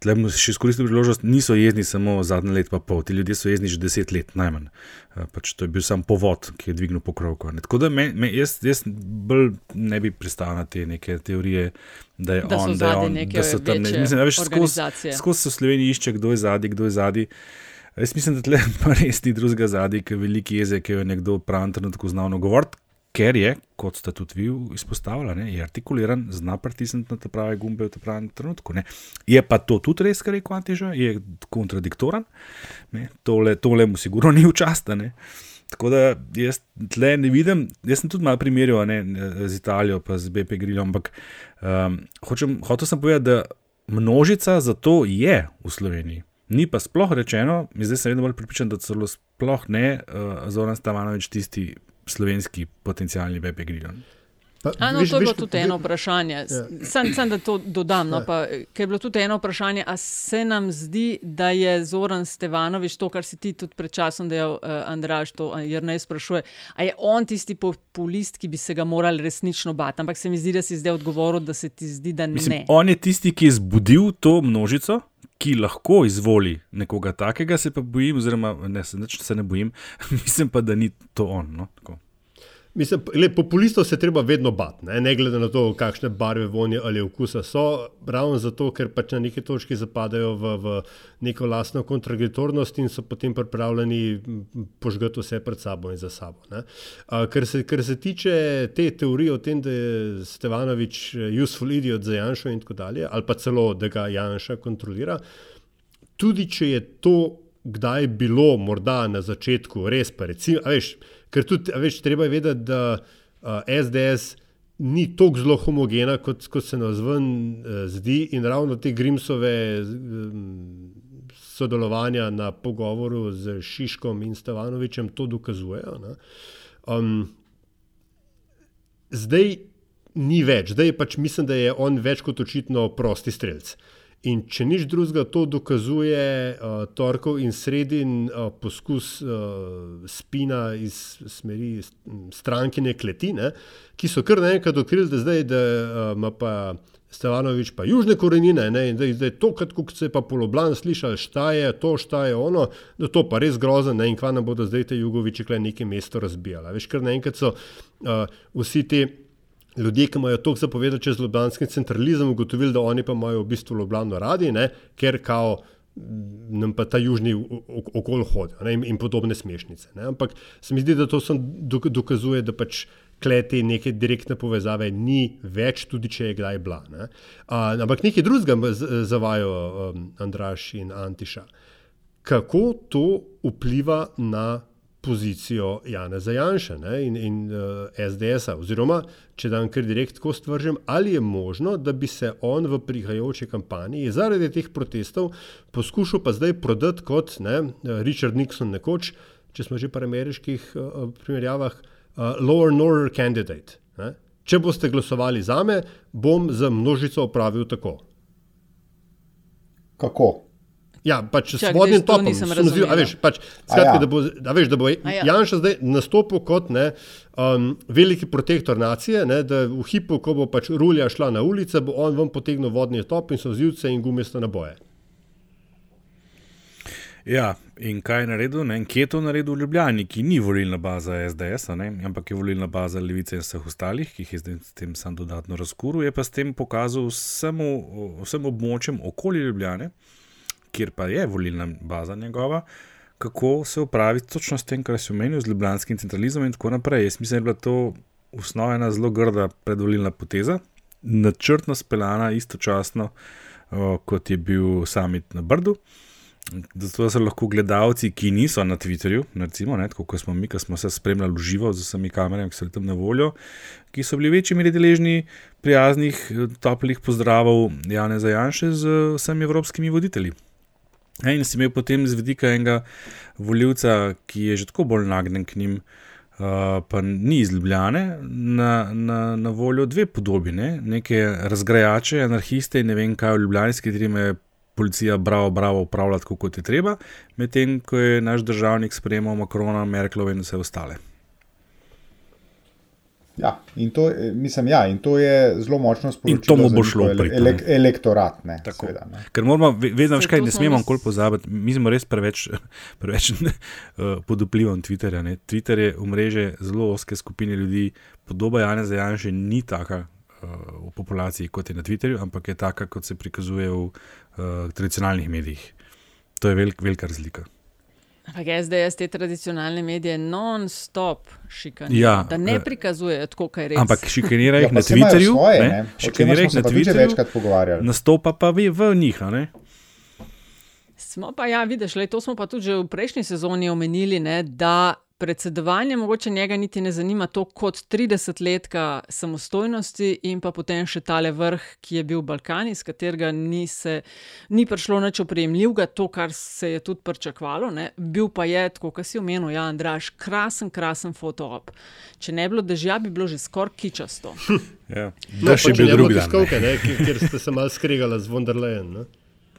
[SPEAKER 3] Tle mu še izkoristil priložnost, niso jezni samo zadnje let, pa pol. Ti ljudje so jezni že deset let, najmanj. Uh, pač to je bil sam povod, ki je dvignil pokrovko. Ne. Tako da me, me, jaz, jaz bolj ne bi pristal na te neke teorije, da je
[SPEAKER 4] Da
[SPEAKER 3] on, da je on, da so tam ne. Mislim, da veš, skozi skozi se v Sloveniji išče, kdo je zadnji, kdo je zadnji. Jaz mislim, da tle <laughs> pa res ni drugega zadnji, ki je veliki jezik, ki jo je nekdo v pravem trenutku znal govoriti, ker je, kot ste tudi vi izpostavili, ne, je artikuliran, zna pritisniti na te prave gumbe v tem pravem trenutku. Ne. Je pa to tudi res, kar je kvantiža, je kontradiktoren, ne. tole, tole mu sigurno ni včasno. Tako da jaz tle ne vidim, jaz sem tudi malo primerjal ne, z Italijo, pa z BP Grillom, ampak um, hočem, hotel sem povedati, da množica za to je v Sloveniji. Ni pa sploh rečeno, zdaj sem vedno bolj pripričan, da celo sploh ne uh, Zoran Stavanovič tisti slovenski potencijalni web agregat.
[SPEAKER 4] No, to je bilo tudi eno vprašanje. Ja. Sam, sam da to dodam. No, ja. pa, ker je bilo tudi eno vprašanje, ali se nam zdi, da je Zoran Stevanovič to, kar si ti tudi pred časom dejal, uh, Andraš, to jer ne sprašuje. Ali je on tisti populist, ki bi se ga morali resnično bati? Ampak se mi zdi, da si zdaj odgovoril, da se ti zdi, da Mislim,
[SPEAKER 3] ne. On je tisti, ki je zbudil to množico. Ki lahko izvoli nekoga takega, se pa bojim, oziroma ne, se, se ne bojim, <laughs> mislim pa, da ni to on. No?
[SPEAKER 2] Mislim, le, populistov se treba vedno bati, ne? ne glede na to, kakšne barve, vonje ali okusa so, ravno zato, ker pač na neki točki zapadajo v, v neko lastno kontradiktornost in so potem pripravljeni požgati vse pred sabo in za sabo. A, ker, se, ker se tiče te teorije o tem, da je Stevanovič eh, useful idiot za Janša in tako dalje, ali pa celo, da ga Janša kontrolira, tudi če je to kdaj bilo, morda na začetku, res pa recimo, veš. Ker tudi, veš, treba je vedeti, da uh, SDS ni tako zelo homogena, kot, kot se nam zven uh, zdi, in ravno te Grimsove um, sodelovanja na pogovoru z Šiškom in Stevanovičem to dokazujejo. Um, zdaj ni več, zdaj pač mislim, da je on več kot očitno prosti streljc. Uh, In če nič drugega, to dokazuje uh, torkov in sredin uh, poskus uh, spina iz smeri strankine kletine, ki so kar naenkrat odkrili, da zdaj da, uh, ima pa Stevanovič pa južne korenine ne, in da je zdaj to, kot se je pa poloblan slišal, šta je to, šta je ono, da to pa res grozno ne in kva nam bodo zdaj te jugoviči kle neke mesto razbijali. Veš, kar naenkrat so uh, vsi ti ljudje, ki imajo toliko zapovedati čez ljubljanski centralizem, ugotovili, da oni pa imajo v bistvu Ljubljano radi, ne? ker kao nam pa ta južni okol hodijo in, in podobne smešnice. Ne? Ampak se mi zdi, da to dokazuje, da pač kleti neke direktne povezave ni več, tudi če je kdaj bila. Ne? A, ampak nekaj drugega zavajo um, Andraš in Antiša. Kako to vpliva na pozicijo Jana Zajanša in, in uh, eh, SDS-a. Oziroma, če dan kar direkt tako stvržem, ali je možno, da bi se on v prihajajoči kampanji zaradi teh protestov poskušal pa zdaj prodati kot ne, Richard Nixon nekoč, če smo že pri ameriških uh, primerjavah, uh, lower northern candidate. Ne? Če boste glasovali za me, bom za množico opravil tako.
[SPEAKER 1] Kako?
[SPEAKER 2] Ja, pač s vodnim topom. Zdi, veš, pač, skratki, ja. da bo, da veš, da bo ja. Janša zdaj nastopil kot ne, um, veliki protektor nacije, ne, da v hipu, ko bo pač rulja šla na ulice, bo on vam potegnil vodni top in so vzivce in gumijste naboje.
[SPEAKER 3] Ja, in kaj je naredil? Ne? Kje je to naredil v Ljubljani, ki ni volilna baza SDS, ne? ampak je volilna baza Levice in vseh ostalih, ki jih je zdaj s tem sam dodatno razkuril, je pa s tem pokazal vsemu, vsem območjem okoli Ljubljane, kjer pa je volilna baza njegova, kako se upravi točno s tem, kar si omenil, z ljubljanskim centralizmom in tako naprej. Jaz mislim, da je bila to usnovena zelo grda predvolilna poteza, načrtno speljana istočasno, o, kot je bil summit na Brdu. Zato so lahko gledalci, ki niso na Twitterju, recimo, ne, kot smo mi, ki smo se spremljali v živo z vsemi kamerami, ki so tam na voljo, ki so bili večji meri deležni prijaznih, toplih pozdravov Jana Zajanša z vsemi evropskimi voditelji. In si imel potem z vidika enega voljivca, ki je že tako bolj nagnjen k njim, uh, pa ni izljubljene, na, na, na voljo dve podobi, ne? neke razgrajače, anarhiste in ne vem kaj v Ljubljani, s katerimi je policija bravo, bravo upravljati, kot je treba, medtem ko je naš državnik sprejemal Makrona, Merklova in vse ostale.
[SPEAKER 1] Ja, in to, mislim, ja, in to je zelo močno sporočilo.
[SPEAKER 3] In to mu bo šlo
[SPEAKER 1] ele, ele, elektorat. Ne,
[SPEAKER 3] seveda, ne. Ker moramo, vedno več kaj, ne smemo nikoli pozabiti, mi smo res preveč, <laughs> preveč uh, pod vplivom Twitterja. Ne. Twitter je umreže zelo oske skupine ljudi, podoba Jana Zajanša ni taka uh, v populaciji kot je na Twitterju, ampak je taka, kot se prikazuje v uh, tradicionalnih medijih. To je velik, velika razlika.
[SPEAKER 4] Ampak SDS te tradicionalne medije non-stop šikanirajo,
[SPEAKER 3] Ja,
[SPEAKER 4] da ne
[SPEAKER 3] eh,
[SPEAKER 4] prikazujejo tako, kot je res.
[SPEAKER 3] Ampak šikanira <laughs> jih
[SPEAKER 1] Ja,
[SPEAKER 3] na Twitterju,
[SPEAKER 1] svoje,
[SPEAKER 3] ne,
[SPEAKER 1] ne. O čemer
[SPEAKER 3] šikanira jih na Twitterju,
[SPEAKER 1] večkrat pogovarjali.
[SPEAKER 3] nastopa pa vi v njih. a ne.
[SPEAKER 4] Smo pa, ja, vidiš, lej, to smo pa tudi že v prejšnji sezoni omenili, ne, da predsedovanje mogoče njega niti ne zanima to kot 30 letka samostojnosti in pa potem še tale vrh, ki je bil Balkan, iz katerega ni, se, ni prišlo nič opremljivega, to, kar se je tudi pričakovalo. Ne. Bil pa je, tako kot si omenil, ja, Andraš, krasen, krasen fotoop. Če ne bi bilo dežja, bi bilo že skoraj kičasto. <laughs>
[SPEAKER 3] Ja.
[SPEAKER 2] No,
[SPEAKER 3] Dež je
[SPEAKER 2] pa če
[SPEAKER 3] bil
[SPEAKER 2] ne bo
[SPEAKER 3] drug dan.
[SPEAKER 2] tiskovke,
[SPEAKER 3] ne.
[SPEAKER 2] kjer ste se malo skregali z Wonderland.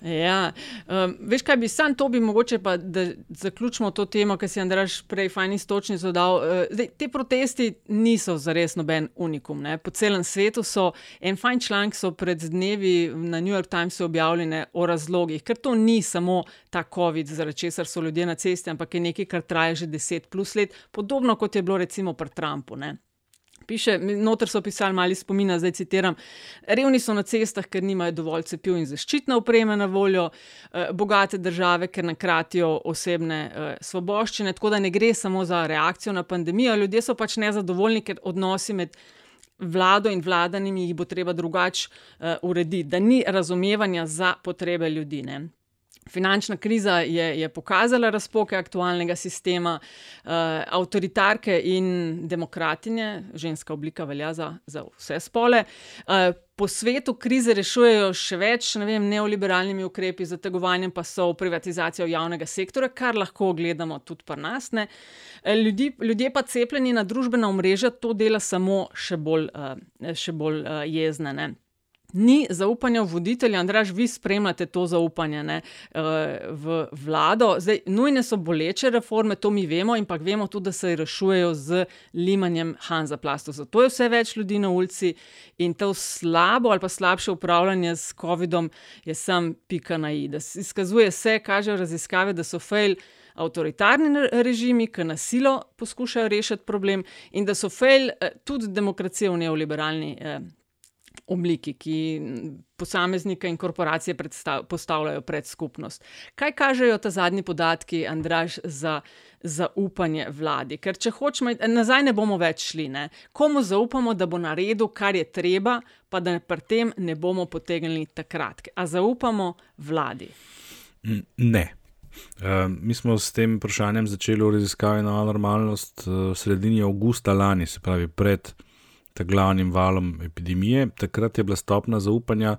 [SPEAKER 4] Ja, um, veš kaj bi sam to bi mogoče pa, da zaključimo to temo, ki si Andraš prej fajn istočnico dal. Uh, zdaj, te protesti niso zares noben unikum. Ne? Po celem svetu so, en fajn članek pred dnevi na New York Timesu objavljene o razlogih, ker to ni samo ta COVID, zaradi česar so ljudje na cesti, ampak je nekaj, kar traja že 10 plus let, podobno kot je bilo recimo pri Trumpu. Ne? Piše, noter so pisali mali spomina, zdaj citiram: Revni so na cestah, ker nimajo dovolj cepiv in zaščitne opreme na voljo, eh, bogate države, ker nakratijo osebne eh, svoboščine. Tako da ne gre samo za reakcijo na pandemijo, ljudje so pač nezadovoljni, ker odnosi med vlado in vladanimi jih bo treba drugače uh, urediti, da ni razumevanja za potrebe ljudi. Ne. Finančna kriza je, je pokazala razpoke aktualnega sistema, uh, avtoritarke in demokratinje, ženska oblika velja za, za vse spole. Uh, po svetu krize rešujejo še več ne vem, neoliberalnimi ukrepi, zategovanjem pasov, privatizacijo javnega sektora, kar lahko gledamo tudi pri nas. Ne. Ljudi, ljudje pa cepljeni na družbena omrežja to dela samo še bolj, uh, še bolj uh, jezne. Ne. Ni zaupanja v voditelja, Andraž, vi spremljate to zaupanje ne, v vlado. Zdaj, nujne so boleče reforme, to mi vemo, pa vemo tudi, da se rešujejo z limanjem Hanza plastu. Zato je vse več ljudi na ulici in to slabo ali pa slabše upravljanje s COVID-om je sam pika na i. Da izkazuje se, kažejo raziskave, da so fail. Avtoritarni režimi, ki nasilo poskušajo rešiti problem, in da so fail tudi demokracije v neoliberalni eh, obliki, ki posameznika in korporacije postavljajo pred skupnost. Kaj kažejo ta zadnji podatki, Andraž, za zaupanje vladi? Ker če hočemo, nazaj ne bomo več šli. Ne? Komu zaupamo, da bo naredil, kar je treba, pa da pri tem ne bomo potegnili takrat. A zaupamo vladi?
[SPEAKER 3] Ne. Uh, mi smo s tem vprašanjem začeli v raziskavi na normalnost uh, sredini avgusta lani, se pravi pred glavnim valom epidemije. Takrat je bila stopna zaupanja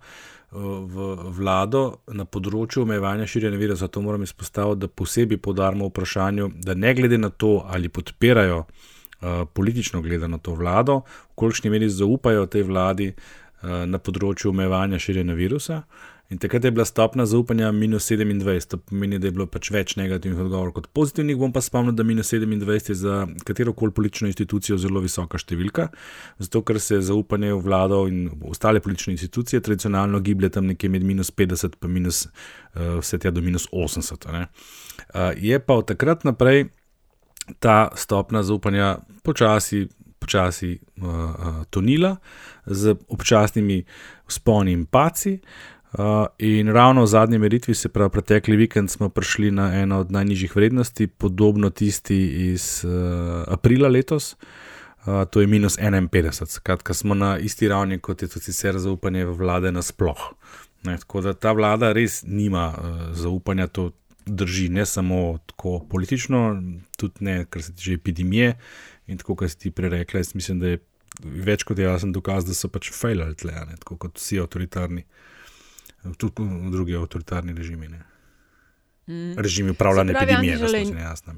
[SPEAKER 3] v vlado na področju omejevanja širjenja virusa. Zato moram izpostaviti, da posebej podarimo vprašanju, da ne glede na to, ali podpirajo uh, politično gledano to vlado, v kolikšni meri zaupajo tej vladi uh, na področju omejevanja širjenja virusa. In takrat je bila stopna zaupanja minus 27, to pomeni, da je bilo pač več negativnih odgovorov kot pozitivnih. Bom pa spomnil, da minus 27 je za katero koli politično institucijo zelo visoka številka, zato ker se zaupanje v vlado in ostale politične institucije tradicionalno giblje tam nekje med minus 50 in minus, uh, vse tja do minus 80. Uh, je pa od takrat naprej ta stopna zaupanja počasi. Počasi uh, uh, tonila z občasnimi sponi in paci, in ravno v zadnji meritvi, se pravi, pretekli vikend smo prišli na eno od najnižjih vrednosti, podobno tisti iz uh, aprila letos, uh, to je minus 51, skratka, smo na isti ravni kot je tudi sicer zaupanje v vlade nasploh. Ne, tako da ta vlada res nima uh, zaupanja, to drži ne samo tako politično, tudi ne, kar se tiče epidemije in tako, kar si ti prerekla. Jaz mislim, da je več kot jasen dokaz, da so pač failali tle, ne, tako kot vsi avtoritarni tudi drugi avtoritarni režimi. Mm. Režimi upravljanja epidemije, da smo se nejasni.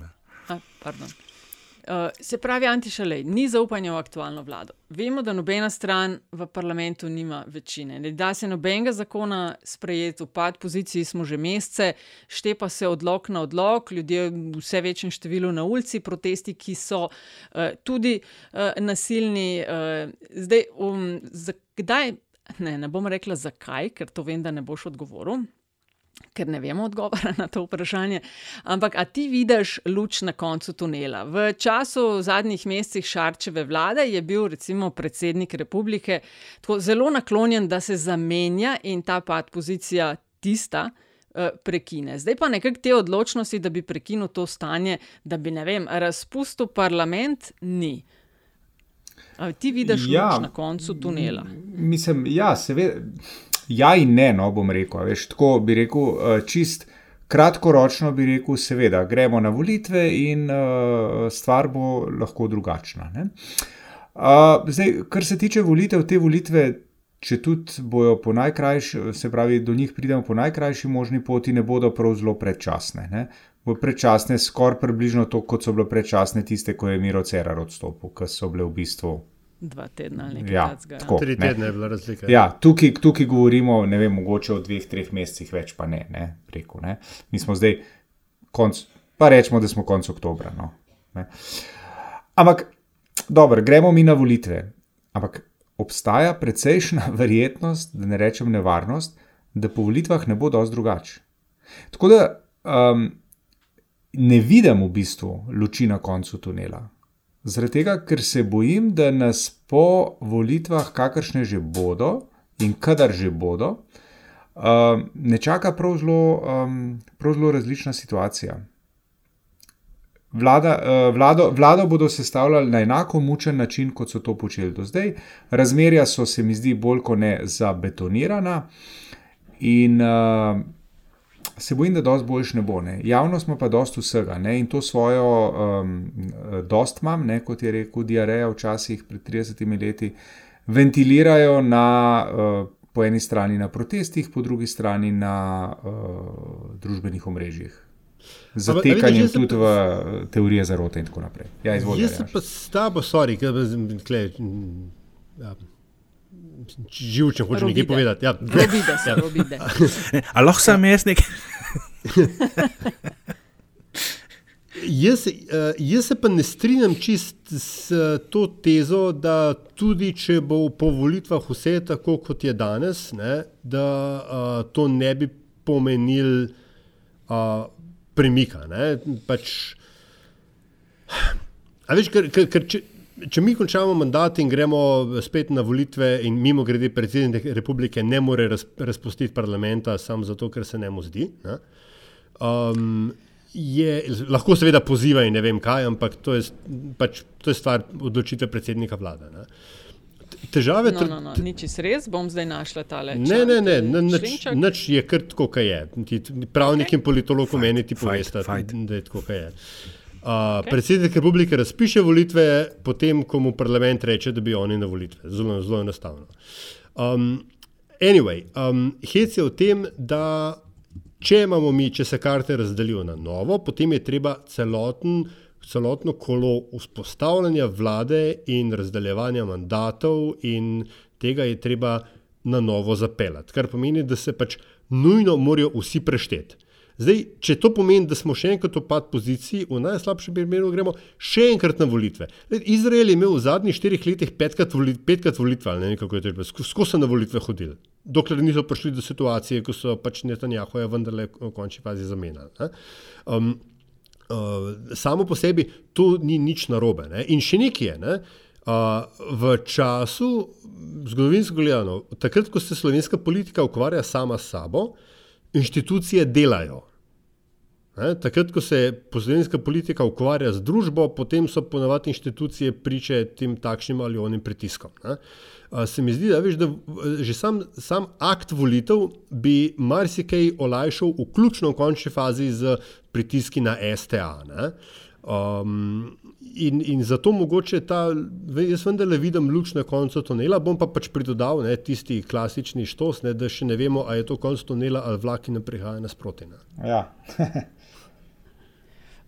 [SPEAKER 4] Uh, se pravi, Antišalej, ni zaupanja v aktualno vlado. Vemo, da nobena stran v parlamentu nima večine. Ne da se nobenega zakona sprejeti, upad poziciji smo že mesece, štepa se odlog na odlog, ljudje v vse večjem številu na ulici, protesti, ki so uh, tudi uh, nasilni. Uh, zdaj, um, kdaj? Ne, ne bom rekla zakaj, ker to vem, da ne boš odgovoril, ker ne vemo odgovora <laughs> na to vprašanje. Ampak, a ti vidiš luč na koncu tunela? V času zadnjih mesecev Šarčeve vlade je bil recimo predsednik republike tako zelo naklonjen, da se zamenja in ta pad pozicija tista. prekine. Zdaj pa nekako te odločnosti, da bi prekinil to stanje, da bi, ne vem, razpustil parlament, ni. A ti vidiš ja, na koncu tunela?
[SPEAKER 1] Mislim, ja, seveda. Ja, in ne, no, bom rekel. Veš, tako bi rekel, čist kratkoročno bi rekel, seveda, gremo na volitve in uh, stvar bo lahko drugačna. Uh, zdaj, kar se tiče volitev, te volitve, če tudi bojo po najkrajši, se pravi, do njih pridemo po najkrajši možni poti, ne bodo prav zelo predčasne. Ne? Bo predčasne, skoraj približno to, kot so bile predčasne tiste, ko je Miro Cerar odstopil, ki so bile v bistvu
[SPEAKER 4] dva tedna ali nekaj ja,
[SPEAKER 2] takega. Tri tedne je bila razlika.
[SPEAKER 1] Ja, tukaj, tukaj govorimo, ne vem, mogoče o dveh, treh mesecih več, pa ne, ne, rekel, ne. Mi smo zdaj, konc, pa rečemo, da smo konec oktobra. No, Ampak, dobro, gremo mi na volitve. Ampak obstaja precejšna <laughs> verjetnost, da ne rečem nevarnost, da po volitvah ne bo dosti drugače. Tako da um, ne vidim v bistvu luči na koncu tunela. Zaradi tega, ker se bojim, da nas po volitvah, kakršne že bodo in kadar že bodo, um, ne čaka prav zelo, um, prav zelo različna situacija. Vlada, uh, vlado, vlado bodo sestavljali na enako mučen način, kot so to počeli do zdaj. Razmerja so se mi zdi bolj kot ne zabetonirana. In uh, se bojim, da dosti boljš ne bo. Ne. Javnost ima pa dosti vsega ne. in to svojo, um, dost imam, ne, kot je rekel Diareja včasih pred 30 leti, ventilirajo na, uh, po eni strani na protestih, po drugi strani na uh, družbenih omrežjih. Zatekanje tudi v teorije zarote in tako naprej. Ja, izvolite.
[SPEAKER 2] Jaz se pa s tabo, sorry, kaj pa zdaj. Ja živčen, hoče nekaj povedati. Ja.
[SPEAKER 4] Robide se, robide. <laughs>
[SPEAKER 3] Ali lahko sem jaz nekaj? <laughs>
[SPEAKER 2] Jaz, uh, jaz se pa ne strinjam čist s to tezo, da tudi če bo po volitvah vse tako, kot je danes, ne, da uh, to ne bi pomenil uh, premika. Pač, veš, ker, ker, ker, če, če mi končamo mandat in gremo spet na volitve, in mimo grede, predsednik republike ne more raz, razpustiti parlamenta samo zato, ker se ne mu zdi. Ne? Um, je, lahko seveda poziva in ne vem kaj, ampak to je, pač, to je stvar odločitve predsednika vlade. Ne? Težave,
[SPEAKER 4] no, no, no. Nič res, bom zdaj našla ta le.
[SPEAKER 2] Ne, ne, ne, nič je kar tako, kot je. Pravnik okay. in politolog meni ti povesta, da je tako, kot je. Uh, okay. Predsednik republike razpiše volitve, potem, ko mu parlament reče, da bi oni na volitve. Zelo, zelo enostavno. Um, anyway, um, hec je v tem, da če imamo mi, če se karte razdelijo na novo, potem je treba celoten, celotno kolo vzpostavljanja vlade in razdeljevanja mandatov, in tega je treba na novo zapeljati. Kar pomeni, da se pač nujno morajo vsi prešteti. Zdaj, če to pomeni, da smo še enkrat v pad poziciji, v najslabšem primeru gremo še enkrat na volitve. Led, Izrael je imel v zadnjih štirih letih petkrat, voli, petkrat volitve, ne vem kako je to, skozi so na volitve hodili. Dokler niso prišli do situacije, ko so pač Netanjahu je vendarle v končni fazi zamenjali. Um, uh, samo po sebi to ni nič narobe. Ne? In še nekaj je. Ne? Uh, v času, zgodovinsko gledano, takrat, ko se slovenska politika ukvarja sama s sabo, inštitucije delajo. Ne, takrat, ko se poslovenska politika ukvarja z družbo, potem so ponovadi inštitucije priče tem takšnim ali onim pritiskom. Ne. Se mi zdi, da, veš, da že sam, sam akt volitev bi marsikaj olajšal, vključno v končni fazi z pritiski na STA. Ne. Um, in, in zato mogoče ta, jaz vendarle vidim luč na koncu tunela, bom pa pač pridodal ne, tisti klasični štos, ne, da še ne vemo, ali je to konc tunela ali vlak, ki nam prihaja nasproti.
[SPEAKER 1] Ja. <laughs>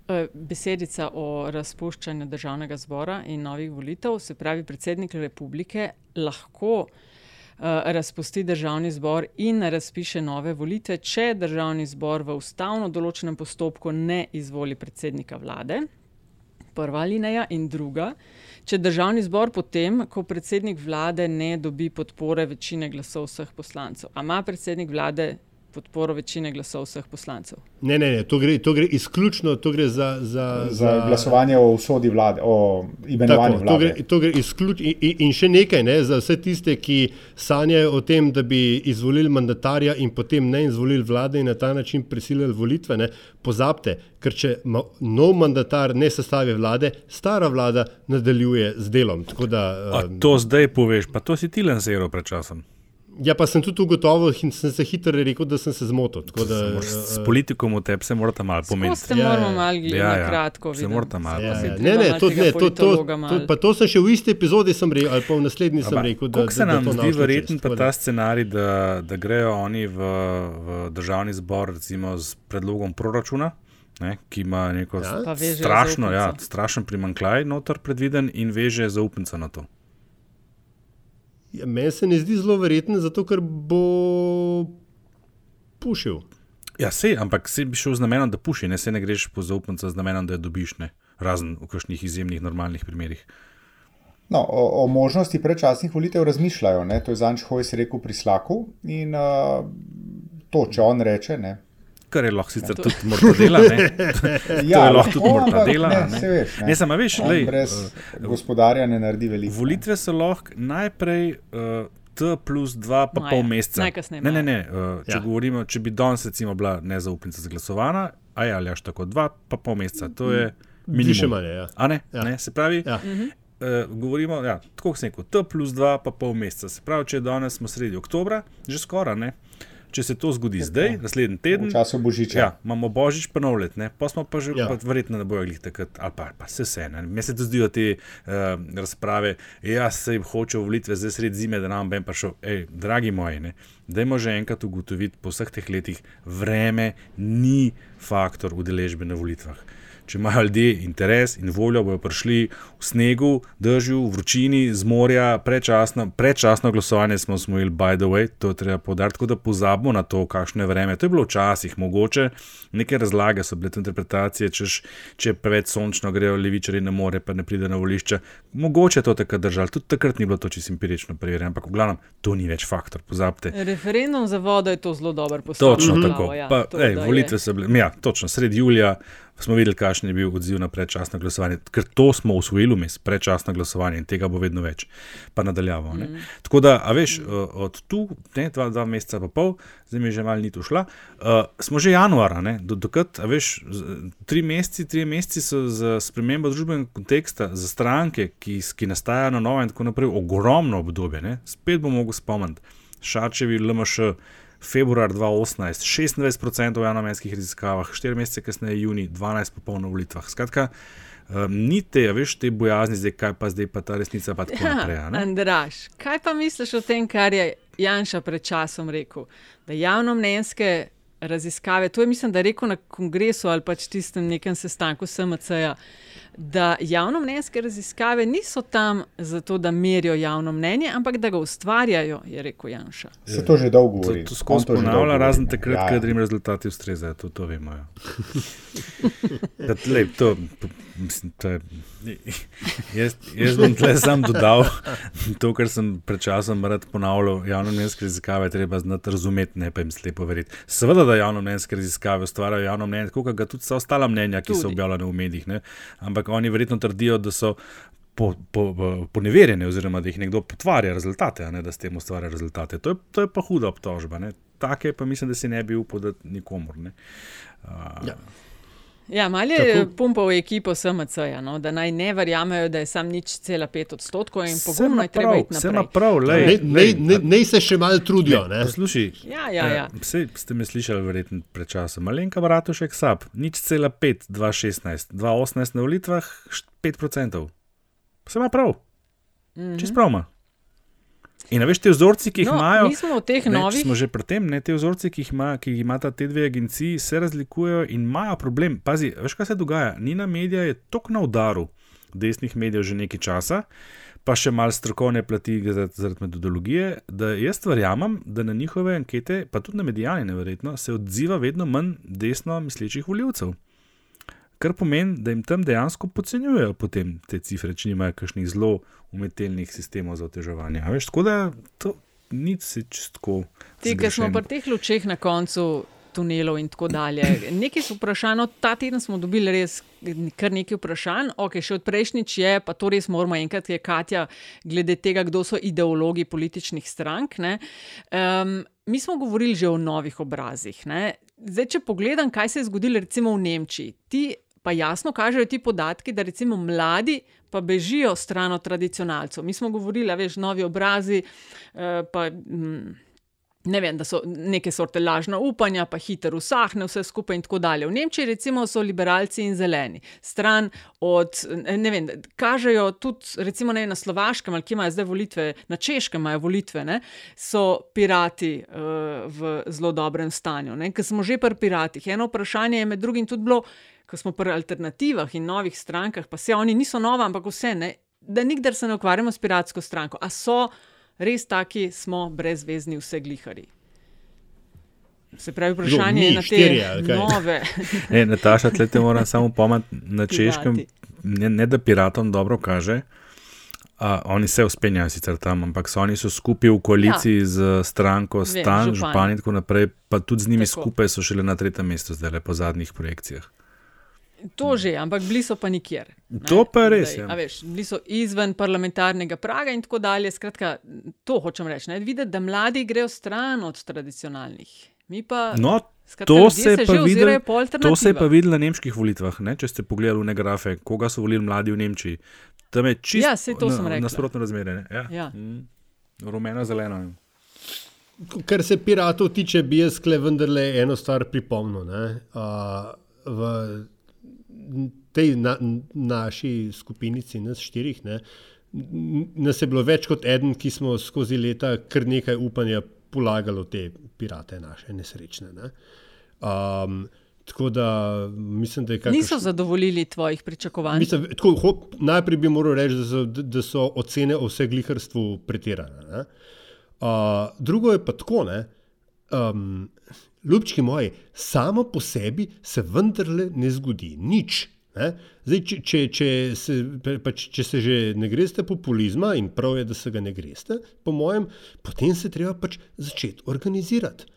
[SPEAKER 4] Eh, besedica o razpuščanju državnega zbora in novih volitev, se pravi, predsednik republike lahko uh, razpusti državni zbor in razpiše nove volitve, če državni zbor v ustavno določenem postopku ne izvoli predsednika vlade. Prva linija in druga. Če državni zbor potem, ko predsednik vlade ne dobi podpore večine glasov vseh poslancev, ima predsednik vlade podporo večine glasov vseh poslancev.
[SPEAKER 2] Ne, ne, ne to, gre, to gre izključno to gre za, za,
[SPEAKER 1] za glasovanje o usodi vlade, o imenovanju
[SPEAKER 2] tako,
[SPEAKER 1] vlade.
[SPEAKER 2] To gre, to gre izključ, in, in še nekaj ne, za vse tiste, ki sanjajo o tem, da bi izvolili mandatarja in potem ne izvolili vlade in na ta način prisilili volitve. Ne, pozabite, ker če ma, nov mandatar ne sestavi vlade, stara vlada nadaljuje z delom. Da,
[SPEAKER 3] um, to zdaj poveš, pa to si ti lansiral pred časom.
[SPEAKER 2] Ja, pa sem tudi ugotovil in sem se hitro rekel, da sem se zmotil. Da,
[SPEAKER 3] s politikom v tebi se morate malo pomeniti.
[SPEAKER 4] Se moramo malo ja, ja. kratko.
[SPEAKER 3] Se morate malo
[SPEAKER 2] ja, ja. Ne, ne, to, ne to, to, to, to, to sem še v isti epizodi rekel, ali pa v naslednji sem rekel.
[SPEAKER 3] Kako se nam da zdi verjeten pa ta scenarij, da, da grejo oni v, v državni zbor recimo z predlogom proračuna? Ne, ki ima neko ja? strašno, ja, strašen primankljaj noter predviden in veže zaupnico na to.
[SPEAKER 2] Ja, meni se ne zdi zelo verjetno, zato ker bo pušil.
[SPEAKER 3] Ja, se, ampak se bi šel z namenom, da puši, ne se ne greš po zaupnici z namenom, da je dobiš, ne, razen v kakšnih izjemnih, normalnih primerih.
[SPEAKER 1] No, o, o možnosti predčasnih volitev razmišljajo. Ne? To je Zanč Hojs rekel pri Slaku in uh, to, če on reče. Ne?
[SPEAKER 3] Kar je lahko sicer ja, tudi mortadela. ja, to je lahko tudi mortadela. Ne, <laughs>
[SPEAKER 1] ne. Se veš, ne.
[SPEAKER 3] ne samo veš, lej,
[SPEAKER 1] brez uh, gospodarja ne naredi veliko.
[SPEAKER 3] Volitve so lahko najprej. Uh, T plus dva, pa Maja. pol meseca. Ne, ne, ne. Uh, če, ja. govorimo, če bi danes, recimo, bila nezaupnica zglasovana, aj ali až tako dva, pa pol meseca. To je minimum.
[SPEAKER 2] Manje, ja.
[SPEAKER 3] A ne? Ja. ne? Se pravi, ja. uh, govorimo, ja, tako sem rekel, T plus dva, pa pol meseca. Se pravi, če danes smo sredi oktobra, že skoraj ne. Uh, če se to zgodi je zdaj, naslednji teden,
[SPEAKER 1] v času božiča.
[SPEAKER 3] Ja, imamo božič, pa nov let, pa smo pa že, ja. pa verjetno ne bojo glih takrat, ali pa, pa se vse. Meni se zdijo te uh, razprave, jaz se jim hočem volitve zdaj sred zime, da nam bom prišel. Ej, dragi moji, dajmo že enkrat ugotoviti po vseh teh letih, vreme ni faktor udeležbe na volitvah če imajo ljudje interes in voljo, bodo prišli v snegu, držju, v vročini, z morja, prečasno, prečasno glasovanje smo imeli, by the way, to je treba podariti, tako da pozabimo na to, kakšno je vreme. To je bilo včasih mogoče, neke razlage so bile te interpretacije, češ, če je preveč sončno, grejo levičari na more, pa ne pride na volišče. Mogoče je to takrat držalo, tudi takrat ni bilo to čisto empirično preverjeno, ampak v glavnem to ni več faktor, pozabite.
[SPEAKER 4] Referendum za vodo je to zelo dobro postavljeno.
[SPEAKER 3] Točno mm -hmm. tako. Ja, pa, ej, volitve so bile, ja, točno sredi julija smo videli, kakšen je bil odziv na predčasno glasovanje. Ker to smo usvojili, mi smo predčasno glasovanje in tega bo vedno več, pa nadaljavo. Mm. Tako da, a veš, mm. od tu, ne, dva, dva meseca pa pol, zdaj mi je že malo ni tu šla, uh, smo že januara, do, dokrat, a veš, tri meseci, tri meseci so za spremembo družbenega konteksta, za stranke, ki, ki nastajajo na novo in tako naprej, ogromno obdobje, ne? spet bom mogel spomniti, šačevi, LMŠ februar 2018, 26% v javnomenskih raziskavah, 4 mesece kasneje, juni, 12% po na volitvah. Skratka, um, ni te, veš, te bojazni, zdaj kaj pa zdaj, pa ta resnica pa tako ja, naprej.
[SPEAKER 4] Andraš, kaj pa misliš o tem, kar je Janša pred časom rekel? Da javnomnenjske raziskave, to je mislim, da je rekel na kongresu ali pač tistem nekem sestanku SMC-ja da javno mnenjske raziskave niso tam zato, da merijo javno mnenje, ampak da ga ustvarjajo, je rekel Janša.
[SPEAKER 1] Se to že dolgo govori.
[SPEAKER 3] To, to skozi ponavlja, razen takrat, ja. kadar jim rezultati ustrezajo, to, to vemo. Ja. <laughs> Lej, to, mislim, je, jaz, jaz bom tle sam dodal to, kar sem pred časom rad ponavljal. Javno mnenjske raziskave treba znati razumeti, ne pa jim slepo verjeti. Seveda, da javno mnenjske raziskave ustvarjajo javno mnenje, kot ga tudi vsa ostala mnenja, ki tudi. so objavljene v medijih. Ne? Ampak oni verjetno trdijo, da so. Poneverjene, po, po oziroma da jih nekdo potvarja rezultate, ne, da s tem ustvarja rezultate. To je, to je pa huda obtožba. Take pa mislim, da si ne bi upal, da nikomor. Uh,
[SPEAKER 4] ja. Ja, malo je pumpal ekipo SMC, ja, no, da naj ne verjamejo, da je sam nič cela pet odstotkov in pogumno je treba iti naprej.
[SPEAKER 3] Vse ima prav, lej,
[SPEAKER 2] ne, ne, ne, ne se še malo trudijo.
[SPEAKER 3] Poslušaj,
[SPEAKER 4] ja, ja, ja.
[SPEAKER 3] eh, ste me slišali verjetno pred časom. Malenka Bratušek SAP, nič cela pet, 2016, 2018 na volitvah, 5%. Vse ima prav. Mm -hmm. Čez prav ima. In veš, te vzorci, ki jih
[SPEAKER 4] no,
[SPEAKER 3] imajo,
[SPEAKER 4] mi smo v teh ne, novih.
[SPEAKER 3] Smo že pri tem, ne, te vzorci, ki jih, ima, ki jih imata te dve agenciji, se razlikujejo in imajo problem. Pazi, veš, kaj se dogaja? Nina Media je tok na udaru desnih medijev že nekaj časa, pa še malo strokovne plati zaradi metodologije, da jaz verjamem, da na njihove ankete, pa tudi na medijane, neverjetno, se odziva vedno manj desno mislečih voljivcev kar pomeni, da jim tam dejansko podcenjujejo te cifre, če nimajo kakšnih zelo umetelnih sistemov za oteževanje. Veš, tako da to, nič se čistko.
[SPEAKER 4] Ti, ki smo pri teh lučeh na koncu tunelov in tako dalje. Nekaj so vprašanj, no, ta teden smo dobili res kar nekaj vprašanj, ok, še od prejšnjič je, pa to res moramo enkrat, je Katja, glede tega, kdo so ideologi političnih strank. Um, mi smo govorili že o novih obrazih. Ne? Zdaj, če pogledam, kaj se je zgodilo recimo v Nemčiji, ti pa jasno kažejo ti podatki, da recimo mladi pa bežijo stran od tradicionalcev. Mi smo govorili, veš, novi obrazi, uh, pa. Mm, ne vem, da so neke sorte lažna upanja, pa hitro usahne vse skupaj in tako dalje. V Nemčiji recimo so liberalci in zeleni, stran od, ne vem, kažejo tudi recimo ne, na Slovaškem, ali ki imajo zdaj volitve, na Češkem imajo volitve, ne, so pirati uh, v zelo dobrem stanju. Ker smo že pri piratih. Eno vprašanje je med drugim tudi bilo, ko smo pri alternativah in novih strankah, pa se oni niso nova, ampak vse ne, da nikdar se ne ukvarjamo s piratsko stranko. A so res taki smo brezvezni, vse glihari. Se pravi, vprašanje je na te nove.
[SPEAKER 3] ne, Nataša, tle te moram samo pomati na češkem, ne, ne da piratom dobro kaže. Uh, oni se uspenjajo sicer tam, ampak so oni so skupaj v koaliciji ja. z stranko Stan, župani in tako naprej, pa tudi z njimi tako. skupaj so šele na tretjem mestu, zdaj le po zadnjih projekcijah.
[SPEAKER 4] To že, ampak bili so pa nikjer.
[SPEAKER 3] Ne? To pa res je.
[SPEAKER 4] Ja. Bili so izven parlamentarnega praga in tako dalje. Skratka, to hočem reči. Videti, da mladi grejo stran od tradicionalnih. Pa,
[SPEAKER 3] no, skratka, to, se se videl, to se je pa videlo na nemških volitvah. Ne? Če ste pogledali v grafe, koga so volili mladi v Nemčiji. Tam je čisto
[SPEAKER 4] ja,
[SPEAKER 3] nasprotno razmerje. Ja. Ja. Mm. Rumeno, zeleno.
[SPEAKER 2] Kar se piratov tiče, bi jaz le vendarle eno stvar pripomnil. Uh, v tej na, naši skupinici, nas štirih, ne, nas je bilo več kot eden, ki smo skozi leta kar nekaj upanja polagali v te pirate, naše nesrečne. Ne. Um, tako da mislim, da je
[SPEAKER 4] kar. Niso zadovoljili tvojih pričakovanj.
[SPEAKER 2] Mislim, tako, hop, najprej bi moral reči, da so, da so ocene o vseh glihrstvu pretirane. Uh, drugo je pa tako, ne. Um, ljubčki moji, samo po sebi se vendarle ne zgodi nič. Ne? Zdaj, če, če, če, se, pač, če se že ne greste populizma in prav je, da se ga ne greste, po mojem, potem se treba pač začeti organizirati.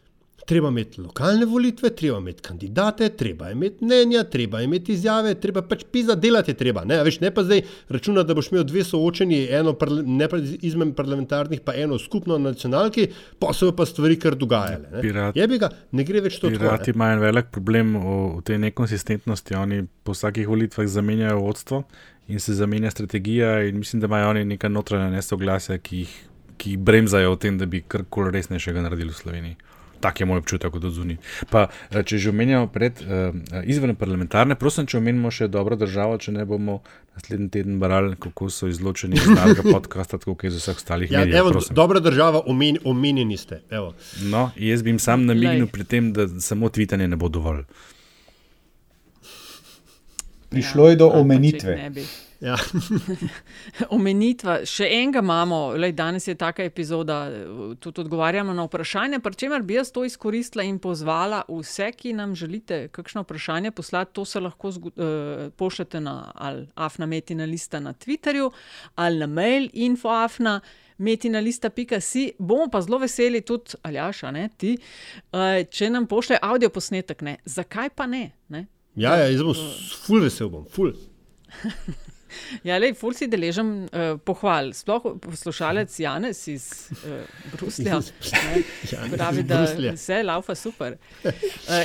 [SPEAKER 2] Treba imeti lokalne volitve, treba imeti kandidate, treba imeti mnenja, treba imeti izjave, treba pač pisati, delati je treba. Ne, veš, ne pa zdaj računati, da boš imel dve soočeni, eno ne, izmed parlamentarnih, pa eno skupno na nacionalki, pa so pa stvari kar dogajale. Ne. Ga, ne gre več to tako.
[SPEAKER 3] Pirati imajo en velik problem v, v tej nekonsistentnosti. Oni po vsakih volitvah zamenjajo vodstvo in se zamenja strategija, in mislim, da imajo oni neka notranja nesoglasja, ki jih, ki jih bremzajo v tem, da bi karkoli resnejšega naredili v Sloveniji tak je moj občutek, kot zunaj. Pa, eh, če že omenjamo pred uh, izven parlamentarne, prosim, če omenimo še dobro državo, če ne bomo naslednji teden brali, kako so izločeni iz našega <laughs> podcasta, tako kot iz vseh ostalih
[SPEAKER 2] ja,
[SPEAKER 3] medijev.
[SPEAKER 2] Evo, dobra država, omen, omenjeni ste. Evo.
[SPEAKER 3] No, jaz bi jim sam namignil pri tem, da samo tvitanje ne bo dovolj.
[SPEAKER 1] Prišlo je do ja, omenitve.
[SPEAKER 2] Ja. <laughs>
[SPEAKER 4] Omenitva, še enega imamo, Lej, danes je taka epizoda, tudi odgovarjamo na vprašanje. Pri čemer bi jaz to izkoristila in pozvala vse, ki nam želite kakšno vprašanje poslati, to se lahko uh, pošljete na afna metina lista na Twitterju ali na mail infoafna. Metina lista, pika si, bomo pa zelo veseli tudi, Aljaša, ne, ti, uh, če nam pošlje avdio posnetek. Ne. Zakaj pa ne? ne?
[SPEAKER 2] Ja, ja, jaz bom ful vesel, bom ful. <laughs>
[SPEAKER 4] Ja, le, ful si deležen uh, pohval. Sploh poslušalec Janes iz uh, Bruslja. Pravi, da vse laufa super. Uh,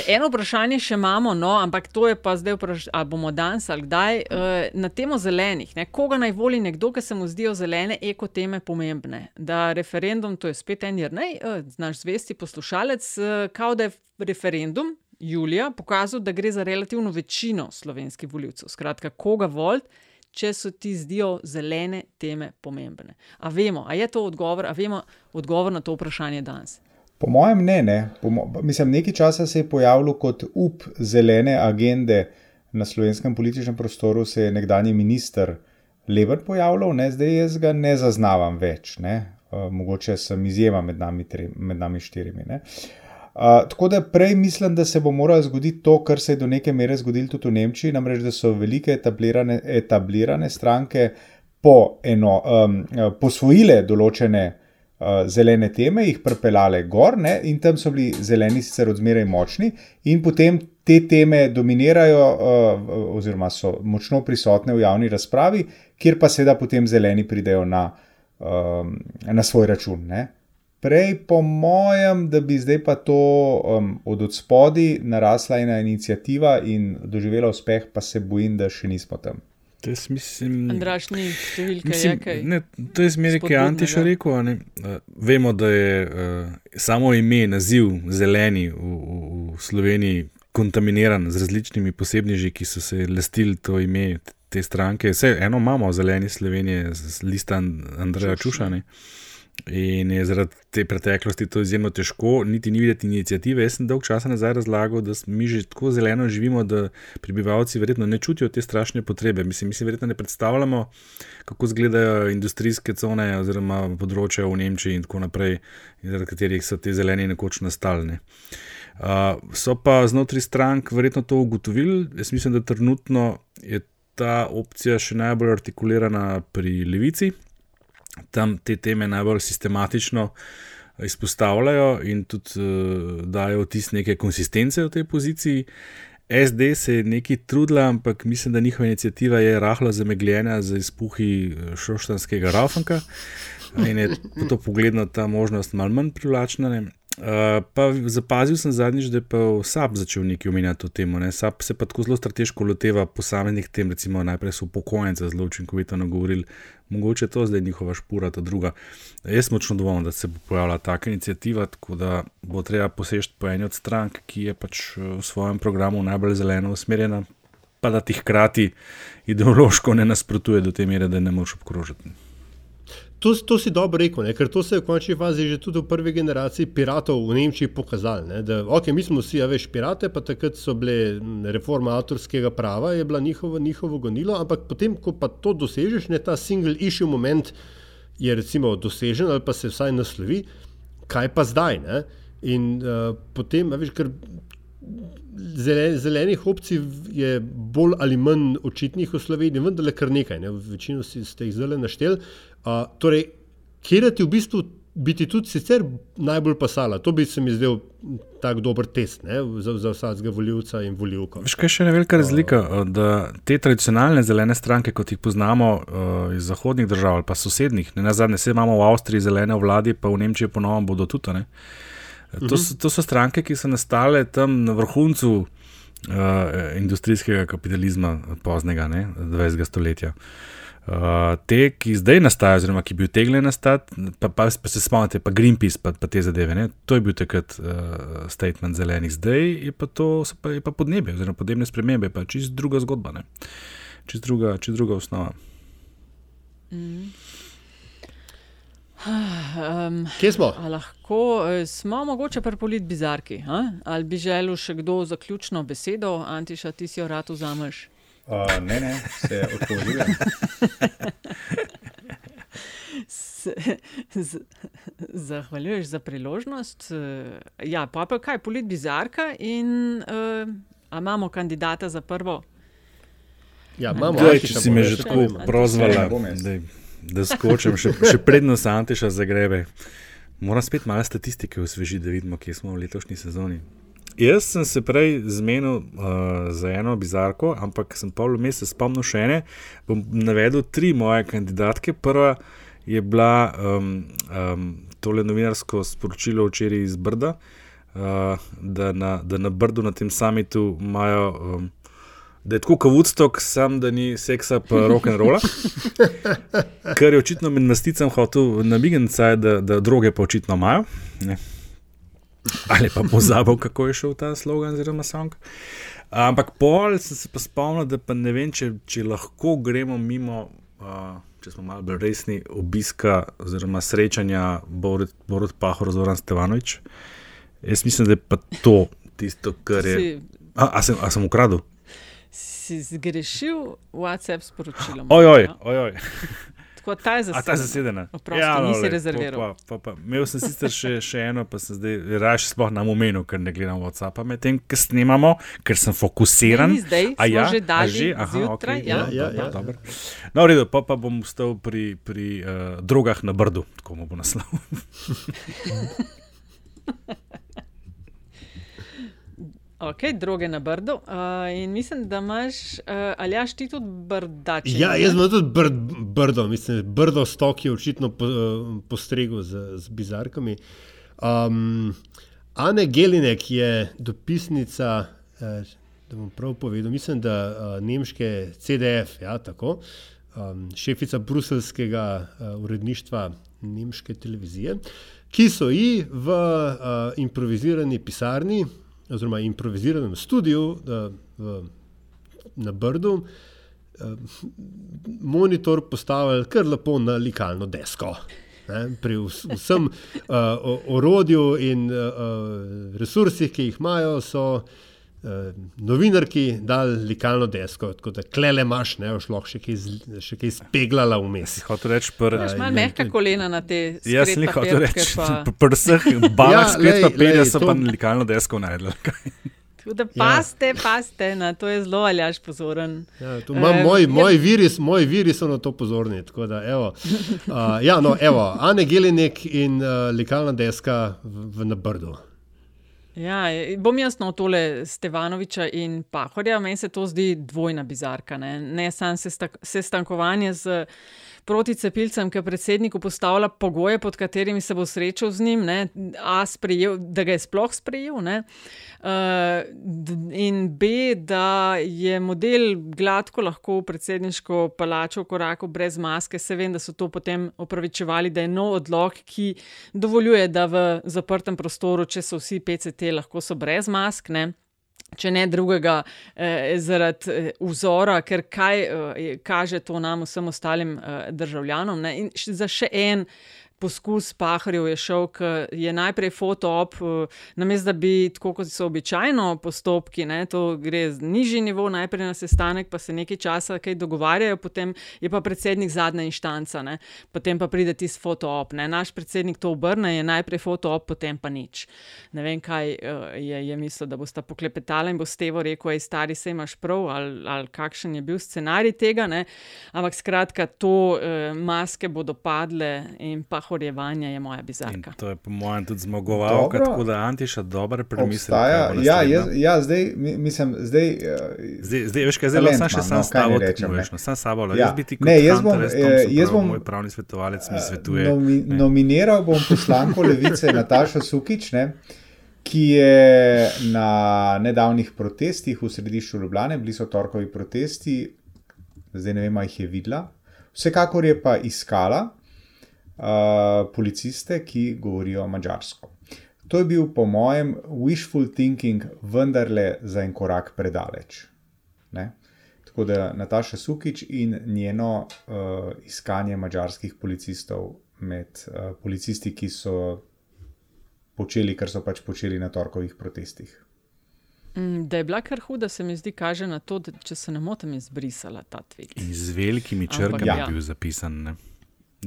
[SPEAKER 4] eno vprašanje še imamo, no, ampak to je pa zdaj vprašanje, ali bomo danes ali kdaj. Uh, na temo zelenih, ne, koga naj voli nekdo, ki se mu zdijo zelene ekoteme pomembne. Da referendum, to je spet en jernej, uh, naš zvesti poslušalec, uh, kao da je referendum. Julija pokazal, da gre za relativno večino slovenskih voljivcev. Skratka, koga voliti, če so ti zdijo zelene teme pomembne. A vemo, a je to odgovor, a vemo odgovor na to vprašanje danes?
[SPEAKER 1] Po mojem ne, ne. Mo mislim, nekaj časa se je pojavilo kot up zelene agende na slovenskem političnem prostoru, se je nekdani minister Lever pojavljal, ne? zdaj jaz ga ne zaznavam več. Ne? Uh, mogoče sem izjema med nami, tri, med nami štirimi. Uh, tako da prej mislim, da se bo moralo zgoditi to, kar se je do neke mere zgodilo tudi v Nemčiji, namreč da so velike etablirane, etablirane stranke po eno, um, posvojile določene uh, zelene teme, jih prepeljale gor ne, in tam so bili zeleni sicer odmeraj močni, in potem te teme dominirajo, uh, oziroma so močno prisotne v javni razpravi, kjer pa seveda potem zeleni pridejo na, um, na svoj račun. Ne. Prej, po mojem, da bi zdaj pa to um, od odspodi narasla ena inicijativa in doživela uspeh, pa se bojim, da še nismo tam.
[SPEAKER 3] To je mislim,
[SPEAKER 4] Andraš, ni številka,
[SPEAKER 3] mislim,
[SPEAKER 4] je kaj.
[SPEAKER 3] ne, to je zmeraj, ki je Antiša rekel. ne. Vemo, da je uh, samo ime, naziv zeleni v, v, Sloveniji kontaminiran z različnimi posebneži, ki so se lastili to ime te stranke. Vse eno imamo zeleni Slovenije, z lista Andreja Čušane. In je zaradi te preteklosti to izjemno težko, niti ni videti inicijative. Jaz sem dolg časa nazaj razlagal, da mi že tako zeleno živimo, da prebivalci verjetno ne čutijo te strašne potrebe. Mislim, mi si verjetno ne predstavljamo, kako izgledajo industrijske cone oziroma področja v Nemčiji in tako naprej, zaradi katerih so te zeleni nekoč nastalne. Uh, so pa znotraj strank verjetno to ugotovili. Jaz mislim, da trenutno je ta opcija še najbolj artikulirana pri levici tam te teme najbolj sistematično izpostavljajo in tudi uh, dajo vtis neke konsistence v tej poziciji. SD se je nekaj trudila, ampak mislim, da njihova inicijativa je rahlo zamegljena z izpuhi šoštanskega Raufanka in je to pogledno ta možnost malo manj privlačna. Ne. Uh, pa zapazil sem zadnjič, da je pa SAP začel nekaj omenjati to temo. Ne. SAP se pa tako zelo strateško loteva posameznih tem, recimo najprej so upokojence zelo učinkovito nagovorili, mogoče to zdaj njihova špura, ta druga. Jaz močno dovoljen, da se bo pojavila taka inicijativa, tako da bo treba posežeti po eni od strank, ki je pač v svojem programu najbolj zeleno usmerjena, pa da ti hkrati ideološko ne nasprotuje do te mere, da ne moš obkrožiti.
[SPEAKER 2] To, to si dobro rekel, ne? ker to se je v končni fazi že tudi v prvi generaciji piratov v Nemčiji pokazalo. Ne? Da, ok, mi smo vsi, a veš, pirate, pa takrat so bile reforma avtorskega prava, je bila njihovo, njihovo gonilo, ampak potem, ko pa to dosežeš, ne ta single issue moment je recimo dosežen ali pa se vsaj naslovi, kaj pa zdaj. Ne? In uh, potem, veš, ker zelen, zelenih opcij je bolj ali manj očitnih v Sloveniji, vendar le kar nekaj, ne? večino si, ste jih zelo našteli. Uh, torej, kje ti v bistvu bi ti tudi sicer najbolj pasala? To bi se mi zdel tako dober test ne, za, za vsakega voljivca in voljivko.
[SPEAKER 3] Veš, kaj je še ena velika razlika? Da te tradicionalne zelene stranke, kot jih poznamo uh, iz zahodnih držav ali pa sosednjih, ne na zadnje, vse imamo v Avstriji zelene vladi, pa v Nemčiji ponovno bodo tudi. Ne. To so, to so stranke, ki so nastale tam na vrhuncu uh, industrijskega kapitalizma poznega ne, 20. stoletja. Uh, te, ki zdaj nastajajo, oziroma ki bi utegnili nastati, pa, pa, pa se spomnite, pa Greenpeace, pa, pa te zadeve. Ne? To je bil takrat uh, statement zelenih, zdaj je pa to pa, je pa podnebje, oziroma podnebne spremembe, pa čist druga zgodba, čist druga, čist druga osnova.
[SPEAKER 4] Mm. Um, <sighs>
[SPEAKER 2] Kje smo?
[SPEAKER 4] Lahko smo, mogoče pri polit bizarki. Ha? Ali bi želel še kdo zaključno besedo, Antiša, ti si jo rad vzameš?
[SPEAKER 1] Uh, ne, ne, se odpovedujem.
[SPEAKER 4] Zahvaljuješ za priložnost. Ja, pa pa kaj, polit bizarka in uh, imamo kandidata za prvo.
[SPEAKER 2] Ja, imamo.
[SPEAKER 3] Daj, če si me že tako prozvala, da, da skočim, še, še predno se Antiša zagrebe. Moram spet malo statistike osvežiti, da vidimo, kje smo v letošnji sezoni. Jaz sem se prej zmenil uh, za eno bizarko, ampak sem pol meseca spomnil še ene. Bom navedel tri moje kandidatke. Prva je bila um, um, tole novinarsko sporočilo včeraj iz Brda, uh, da, na, da na Brdu na tem samitu imajo. Um, Da je tako kot Woodstock, sam da ni seksa, pa rock and roll. <laughs> Ker je očitno med nasticam hotel namigniti, da, da droge pa očitno imajo. Ne. Ali pa pozabil, kako je šel ta slogan, oziroma song. Ampak pol sem se pa spomnil, da pa ne vem, če, če lahko gremo mimo, uh, če smo malo bolj resni, obiska oziroma srečanja Borod, Borod Pahor z Oran Stevanovič. Jaz mislim, da je pa to tisto, kar je. A, a, sem, a sem ukradel?
[SPEAKER 4] Si zgrešil WhatsApp sporočilo.
[SPEAKER 3] Ojoj, ojoj.
[SPEAKER 4] Tako ta je
[SPEAKER 3] A ta je zasedena.
[SPEAKER 4] Oprosti, ja, nisi
[SPEAKER 3] lej,
[SPEAKER 4] rezerviral.
[SPEAKER 3] Pa, pa, pa. Imel sem sicer še, še eno, pa sem zdaj raje sploh na omenu, ker ne gledam WhatsAppa medtem, ker snemamo, ker sem fokusiran.
[SPEAKER 4] Ne, ni zdaj,
[SPEAKER 3] A ja,
[SPEAKER 4] že
[SPEAKER 3] A
[SPEAKER 4] dali
[SPEAKER 3] že? Aha,
[SPEAKER 4] zjutraj,
[SPEAKER 3] okej,
[SPEAKER 4] ja.
[SPEAKER 2] Ja,
[SPEAKER 3] dobro,
[SPEAKER 2] ja.
[SPEAKER 3] dobro. No, v redu, pa, pa bom ostal pri, pri uh, drogah na Brdu, tako mu bo naslov. <laughs>
[SPEAKER 4] Ok, droge na brdu. Uh, in mislim, da imaš, uh, ali jaš ti tudi brdače.
[SPEAKER 2] Ja,
[SPEAKER 4] ne?
[SPEAKER 2] jaz imam tudi brd, brdo, mislim, brdo stok je očitno po, eh, postregel z, z bizarkami. Um, Ane Gelinek je dopisnica, eh, da bom prav povedal, mislim, da uh, nemške CDF, ja, tako, um, šefica bruselskega uh, uredništva nemške televizije, ki so ji v uh, improvizirani pisarni oziroma improviziranem studiu uh, na Brdu uh, monitor postavili kar lepo na likalno desko. Ne, pri vs, vsem uh, orodju in uh, resursih, ki jih imajo, so uh, novinarki dali likalno desko, tako da klele imaš, ne boš lahko še kaj, še kaj speglala vmes.
[SPEAKER 3] Hotel reči, pr,
[SPEAKER 4] Imaš malo mehka kolena na te
[SPEAKER 3] jaz sem hotel
[SPEAKER 4] papirke
[SPEAKER 3] reči,
[SPEAKER 4] pa-
[SPEAKER 3] pri vseh <laughs> balah
[SPEAKER 2] Ja,
[SPEAKER 3] ja, spet
[SPEAKER 2] lej,
[SPEAKER 3] papirja so
[SPEAKER 2] to-
[SPEAKER 3] pa likalno desko najdel.
[SPEAKER 4] Tako da paste, paste, na to je zelo aljaš pozoren.
[SPEAKER 2] Ja, to imam,
[SPEAKER 4] Eh,
[SPEAKER 2] moji,
[SPEAKER 4] je-
[SPEAKER 2] moji, viri, moji viri so na to pozorni. tako Da, evo, <laughs> uh, ja, no, evo, Ane Gelinek in uh, likalna deska v, v Nabrdu.
[SPEAKER 4] Ja, bom jaz no tole Stevanoviča in Pahorja. Meni se to zdi dvojna bizarka. Ne, ne samo sesta- sestankovanje z proticepilcem, ki predsedniku postavlja pogoje, pod katerimi se bo srečal z njim, ne, A, sprejel, da ga je sploh sprejel. Ne, uh, in B, da je model gladko lahko v predsedniško palačo korakal brez maske. Se vem, da so to potem opravičevali, da je nov odlog, ki dovoljuje, da v zaprtem prostoru, če so vsi PCT, lahko so brez mask. Ne? Če ne drugega, eh, zaradi eh, vzora, ker kaj eh, kaže to nam, vsem ostalim eh, državljanom. Ne? In š- za še en poskus paharjev je šel, ki je najprej fotoop, eh, namesto da bi, tako kot so običajno postopki, ne, to gre z nižji nivo, najprej na sestanek, pa se nekaj časa kaj dogovarjajo, potem je pa predsednik zadnja inštanca, ne, potem pa pride tisti fotoop. Ne. Naš predsednik to obrne, je najprej fotoop, potem pa nič. Ne vem, kaj eh, je, je mislil, da boste poklepetali in bo Stevo rekel, aj stari se imaš prav, ali, ali kakšen je bil scenarij tega. Ne. Ampak skratka, to eh, maske bodo padle in pa horjevanje je moja
[SPEAKER 3] In
[SPEAKER 4] bizarka.
[SPEAKER 3] to je po mojem tudi zmagovalka,
[SPEAKER 1] Dobro.
[SPEAKER 3] tako da Antiša dobro premisli.
[SPEAKER 1] Ja, jaz, ja, zdaj, mi- mislim, zdaj. uh,
[SPEAKER 3] Zdaj, zdaj veš, kaj
[SPEAKER 1] talent
[SPEAKER 3] samo še sam
[SPEAKER 1] no,
[SPEAKER 3] s
[SPEAKER 1] kaj
[SPEAKER 3] tabo
[SPEAKER 1] naj rečem,
[SPEAKER 3] tekmuješ,
[SPEAKER 1] ne.
[SPEAKER 3] no, sam sabo.
[SPEAKER 1] Ja.
[SPEAKER 3] Jaz bi ti kot
[SPEAKER 1] Ne, jaz bom,
[SPEAKER 3] Hunter S.
[SPEAKER 1] eh, jaz
[SPEAKER 3] prav,
[SPEAKER 1] bom-
[SPEAKER 3] moj pravni svetovalec mi svetuje.
[SPEAKER 1] Nomi,
[SPEAKER 3] ne.
[SPEAKER 1] nominiral bom poslanko Levice <laughs> Natašo Sukič, ne, ki je na nedavnih protestih v središču Ljubljane, bili so torkovi protesti, zdaj ne vem, ali jih je videla. Vsekakor je pa iskala policiste, ki govorijo mačarsko. To je bil, po mojem, wishful thinking, vendarle za en korak predaleč. Ne? Tako da Nataša Sukič in njeno uh, iskanje mačarskih policistov med uh, policisti, ki so počeli, kar so pač počeli na torkovih protestih.
[SPEAKER 4] Mm, Da je bila kar huda, se mi zdi, kaže na to, da če se ne motim, je zbrisala ta.
[SPEAKER 3] In z velikimi
[SPEAKER 4] Ampak
[SPEAKER 3] črkami
[SPEAKER 4] ja.
[SPEAKER 3] je bil zapisan. Ne?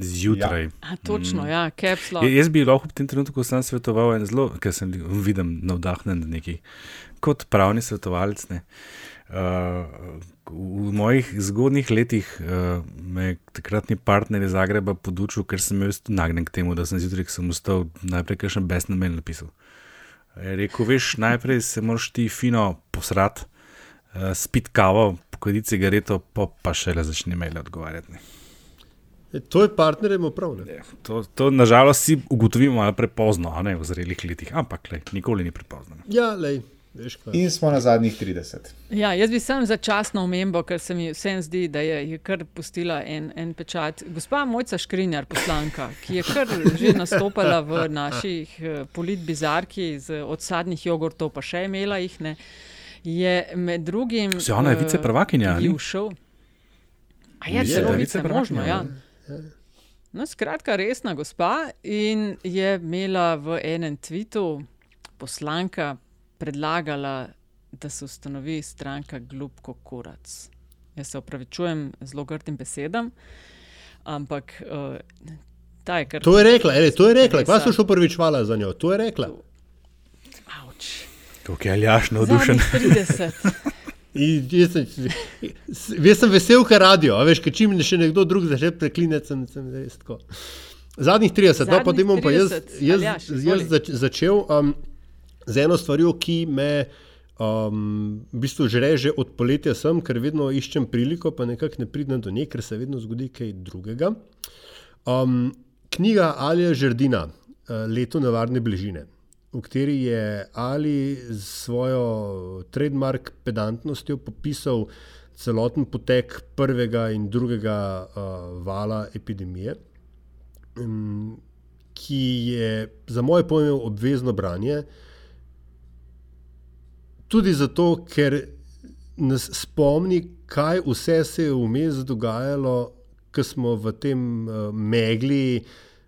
[SPEAKER 3] Zjutraj.
[SPEAKER 1] Ja.
[SPEAKER 4] A, točno, ja, lock.
[SPEAKER 3] Ja, jaz bi lahko v tem trenutku sam svetoval en zelo, ker sem vidim navdahnen neki, kot pravni svetovalec. Ne. Uh, v mojih zgodnih letih uh, me je takratni partner iz Zagreba podučil, ker sem jaz nagnjen k temu, da sem zjutraj, ko sem vstal, najprej kakšen besni mail napisal. Je rekel, veš, najprej se moraš ti fino posrati, uh, spit kavo, pokojiti cigareto, pa, pa šele začni mail odgovarjati. Ne.
[SPEAKER 2] E, To je partnerjem upravljanje.
[SPEAKER 3] To, to nažalost si ugotovimo malo prepozno, a ne v zrelih letih, ampak lej, nikoli ni prepozno.
[SPEAKER 2] Ja, lej, veš kaj.
[SPEAKER 1] In smo na zadnjih 30.
[SPEAKER 4] Ja, jaz bi sam začasno omembo, ker se mi vsem zdi, da je, je kar pustila en, en pečat. Gospa Mojca Škrinjar, poslanka, ki je kar že nastopala v naših eh, politbizarki z odsadnih jogurtov, pa še imela jih ne. Je med drugim.
[SPEAKER 3] Se ona je
[SPEAKER 4] eh,
[SPEAKER 3] viceprvakinja, ali?
[SPEAKER 4] ji všel. A je
[SPEAKER 3] Je,
[SPEAKER 4] celo
[SPEAKER 3] da je
[SPEAKER 4] vice možno,
[SPEAKER 3] viceprvakinja,
[SPEAKER 4] ja. No, skratka, resna gospa in je imela v enem tvitu poslanka predlagala, da se ustanovi stranka Glupko Kurac. Jaz se opravičujem zelo grdim besedam. Ampak uh, ta je kar.
[SPEAKER 2] To je rekla, ele, to je rekla. Kva so šel prvič hvala za njo? To je rekla.
[SPEAKER 4] Avč.
[SPEAKER 3] Kako je Aljaš navdušen.
[SPEAKER 4] Zadnjih 30.
[SPEAKER 2] In Jaz sem, jaz sem vesel, ker radio, a veš, ker čim še nekdo drug začne preklinjati, sem, sem res tako. Zadnjih 30, no,
[SPEAKER 4] Zadnjih
[SPEAKER 2] potem bom pa jaz,
[SPEAKER 4] 30,
[SPEAKER 2] jaz,
[SPEAKER 4] Aljaž,
[SPEAKER 2] jaz zač, začel um, z eno stvarjo, ki me um, v bistvu žre že od poletja sem, ker vedno iščem priliko, pa nekako ne pridem do nje, ker se vedno zgodi kaj drugega. Um, knjiga Alija Žerdina, uh, Leto nevarne bližine, v kateri je Ali s svojo trademark pedantnostjo popisal celoten potek prvega in drugega uh, vala epidemije, um, ki je za moje pojme obvezno branje. Tudi zato, ker nas spomni, kaj vse se je vmes dogajalo, ko smo v tem uh, megli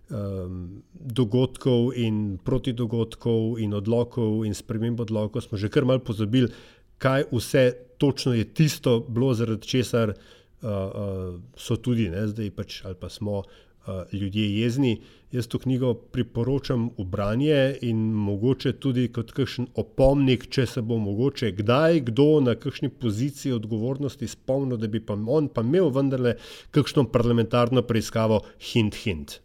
[SPEAKER 2] um, dogodkov in protidogodkov in odlokov in sprememb odlokov, smo že kar mal pozabili, kaj vse točno je tisto bilo, zaradi česar uh, uh, so tudi ne, zdaj pač ali pa smo uh, ljudje jezni. Jaz to knjigo priporočam v branje in mogoče tudi kot kakšen opomnik, če se bo mogoče kdaj kdo na kakšni poziciji odgovornosti spomnil, da bi pa on pa imel vendarle kakšno parlamentarno preiskavo, hint, hint.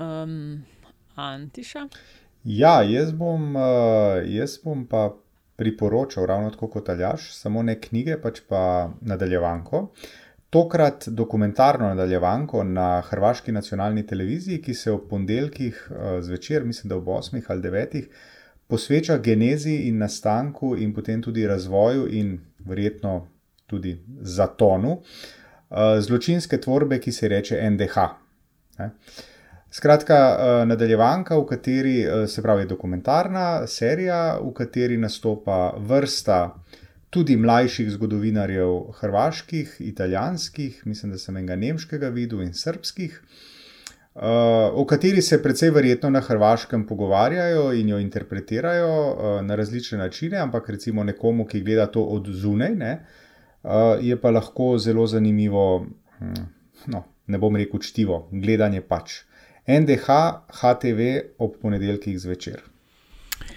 [SPEAKER 4] Um, Antiša.
[SPEAKER 1] Ja, jaz bom, uh, jaz bom pa priporočal, ravno tako kot Aljaš, samo ne knjige, pač pa nadaljevanko. Tokrat dokumentarno nadaljevanko na Hrvaški nacionalni televiziji, ki se ob ponedeljkih uh, zvečer, mislim, da ob 8 ali 9, posveča genezi in nastanku, in potem tudi razvoju, in verjetno tudi zatonu uh, zločinske tvorbe, ki se reče NDH. Ne? Skratka, eh, nadaljevanka, v kateri se pravi dokumentarna serija, v kateri nastopa vrsta tudi mlajših zgodovinarjev, hrvaških, italijanskih, mislim, da sem enega nemškega videl in srpskih, o kateri se precej verjetno na hrvaškem pogovarjajo in jo interpretirajo na različne načine, ampak recimo nekomu, ki gleda to od zunaj, ne, je pa lahko zelo zanimivo, hm, no, ne bom rekel čtivo, gledanje pač. NDH, HTV ob ponedeljkih zvečer.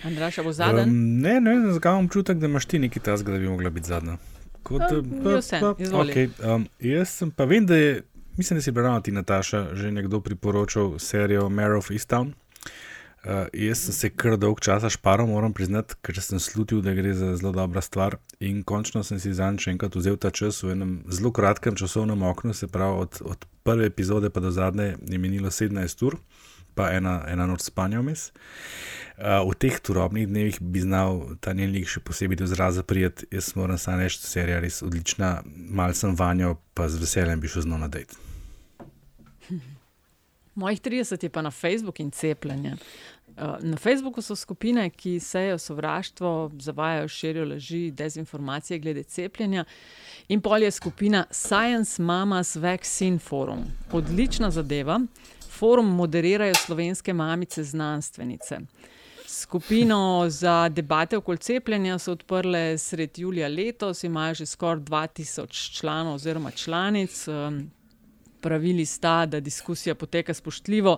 [SPEAKER 4] Andraša bo zadnji.
[SPEAKER 3] Um, ne, ne, ne, zakaj imam občutek, da imaš ti nekaj tasga, da bi mogla biti zadnja. Kot,
[SPEAKER 4] Ja, je vse, izvoli.
[SPEAKER 3] okay, um, jaz sem pa vem, da je, mislim, da si bila ti Nataša že nekdo priporočal serijo Mare of Easttown. Uh, jaz sem se kar dolg časa šparal, moram priznati, ker sem slutil, da gre za zelo dobra stvar. In končno sem si zanj še enkrat vzel ta čas v enem zelo kratkem časovnem oknu, se pravi od, od prve epizode pa do zadnje je minilo 17 ur, pa ena, ena noč spanja vmes. Uh, v teh turobnih dnevih bi znal ta njen lik še posebej do izraza prijeti. Jaz moram samo reči, da serija res odlična, mal sem vanjo, pa z veseljem bi šel z njo na dejt.
[SPEAKER 4] Mojih 30 je pa na Facebooku in cepljenje. Uh, Na Facebooku so skupine, ki sejo sovraštvo, zavajajo, širijo laži, dezinformacije glede cepljenja. In pol je skupina Science Mamas Vaccine Forum. Odlična zadeva. Forum moderirajo slovenske mamice znanstvenice. Skupino za debate okoli cepljenja so odprle sredi julija letos, imajo že skoraj 2000 članov oziroma članic. Um, Pravili sta, da diskusija poteka spoštljivo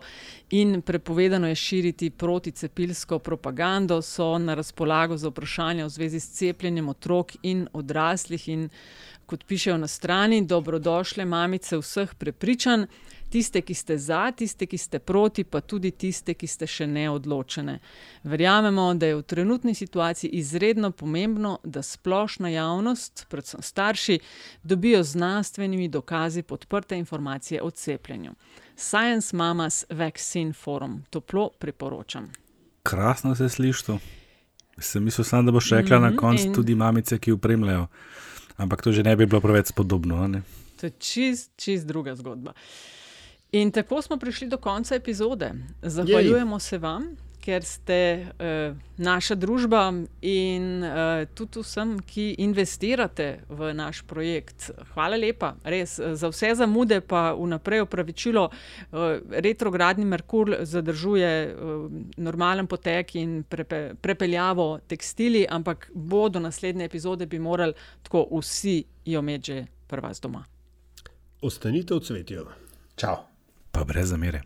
[SPEAKER 4] in prepovedano je širiti proticepilsko propagando, so na razpolago za vprašanja v zvezi s cepljenjem otrok in odraslih. In kot pišejo na strani, dobrodošle mamice vseh prepričanj, tiste, ki ste za, tiste, ki ste proti, pa tudi tiste, ki ste še neodločene. Verjamemo, da je v trenutni situaciji izredno pomembno, da splošna javnost, predvsem starši, dobijo znanstvenimi dokazi podprte informacije o cepljenju. Science Mamas Vaccine Forum toplo priporočam.
[SPEAKER 3] Krasno se sliši to. Sem mislil, sam, da boš rekla mm -hmm, na
[SPEAKER 4] Mhm,
[SPEAKER 3] koncu
[SPEAKER 4] in-
[SPEAKER 3] tudi mamice, ki upremljajo. Ampak to že ne bi bilo preveč spodobno. a ne?
[SPEAKER 4] To je čist, čist druga zgodba. In tako smo prišli do konca epizode. Zahvaljujemo se vam, ker ste uh, naša družba in uh, tudi vsem, ki investirate v naš projekt. Hvala lepa, res eh, za vse zamude, pa vnaprej opravičilo. Uh, retrogradni Merkur zadržuje uh, normalen potek in prepe, prepeljavo tekstili, ampak bo do naslednje epizode bi morali tako vsi jo imeti že pri vas doma.
[SPEAKER 2] Ostanite v cvetju.
[SPEAKER 1] Čau.
[SPEAKER 3] Pa brez zamere.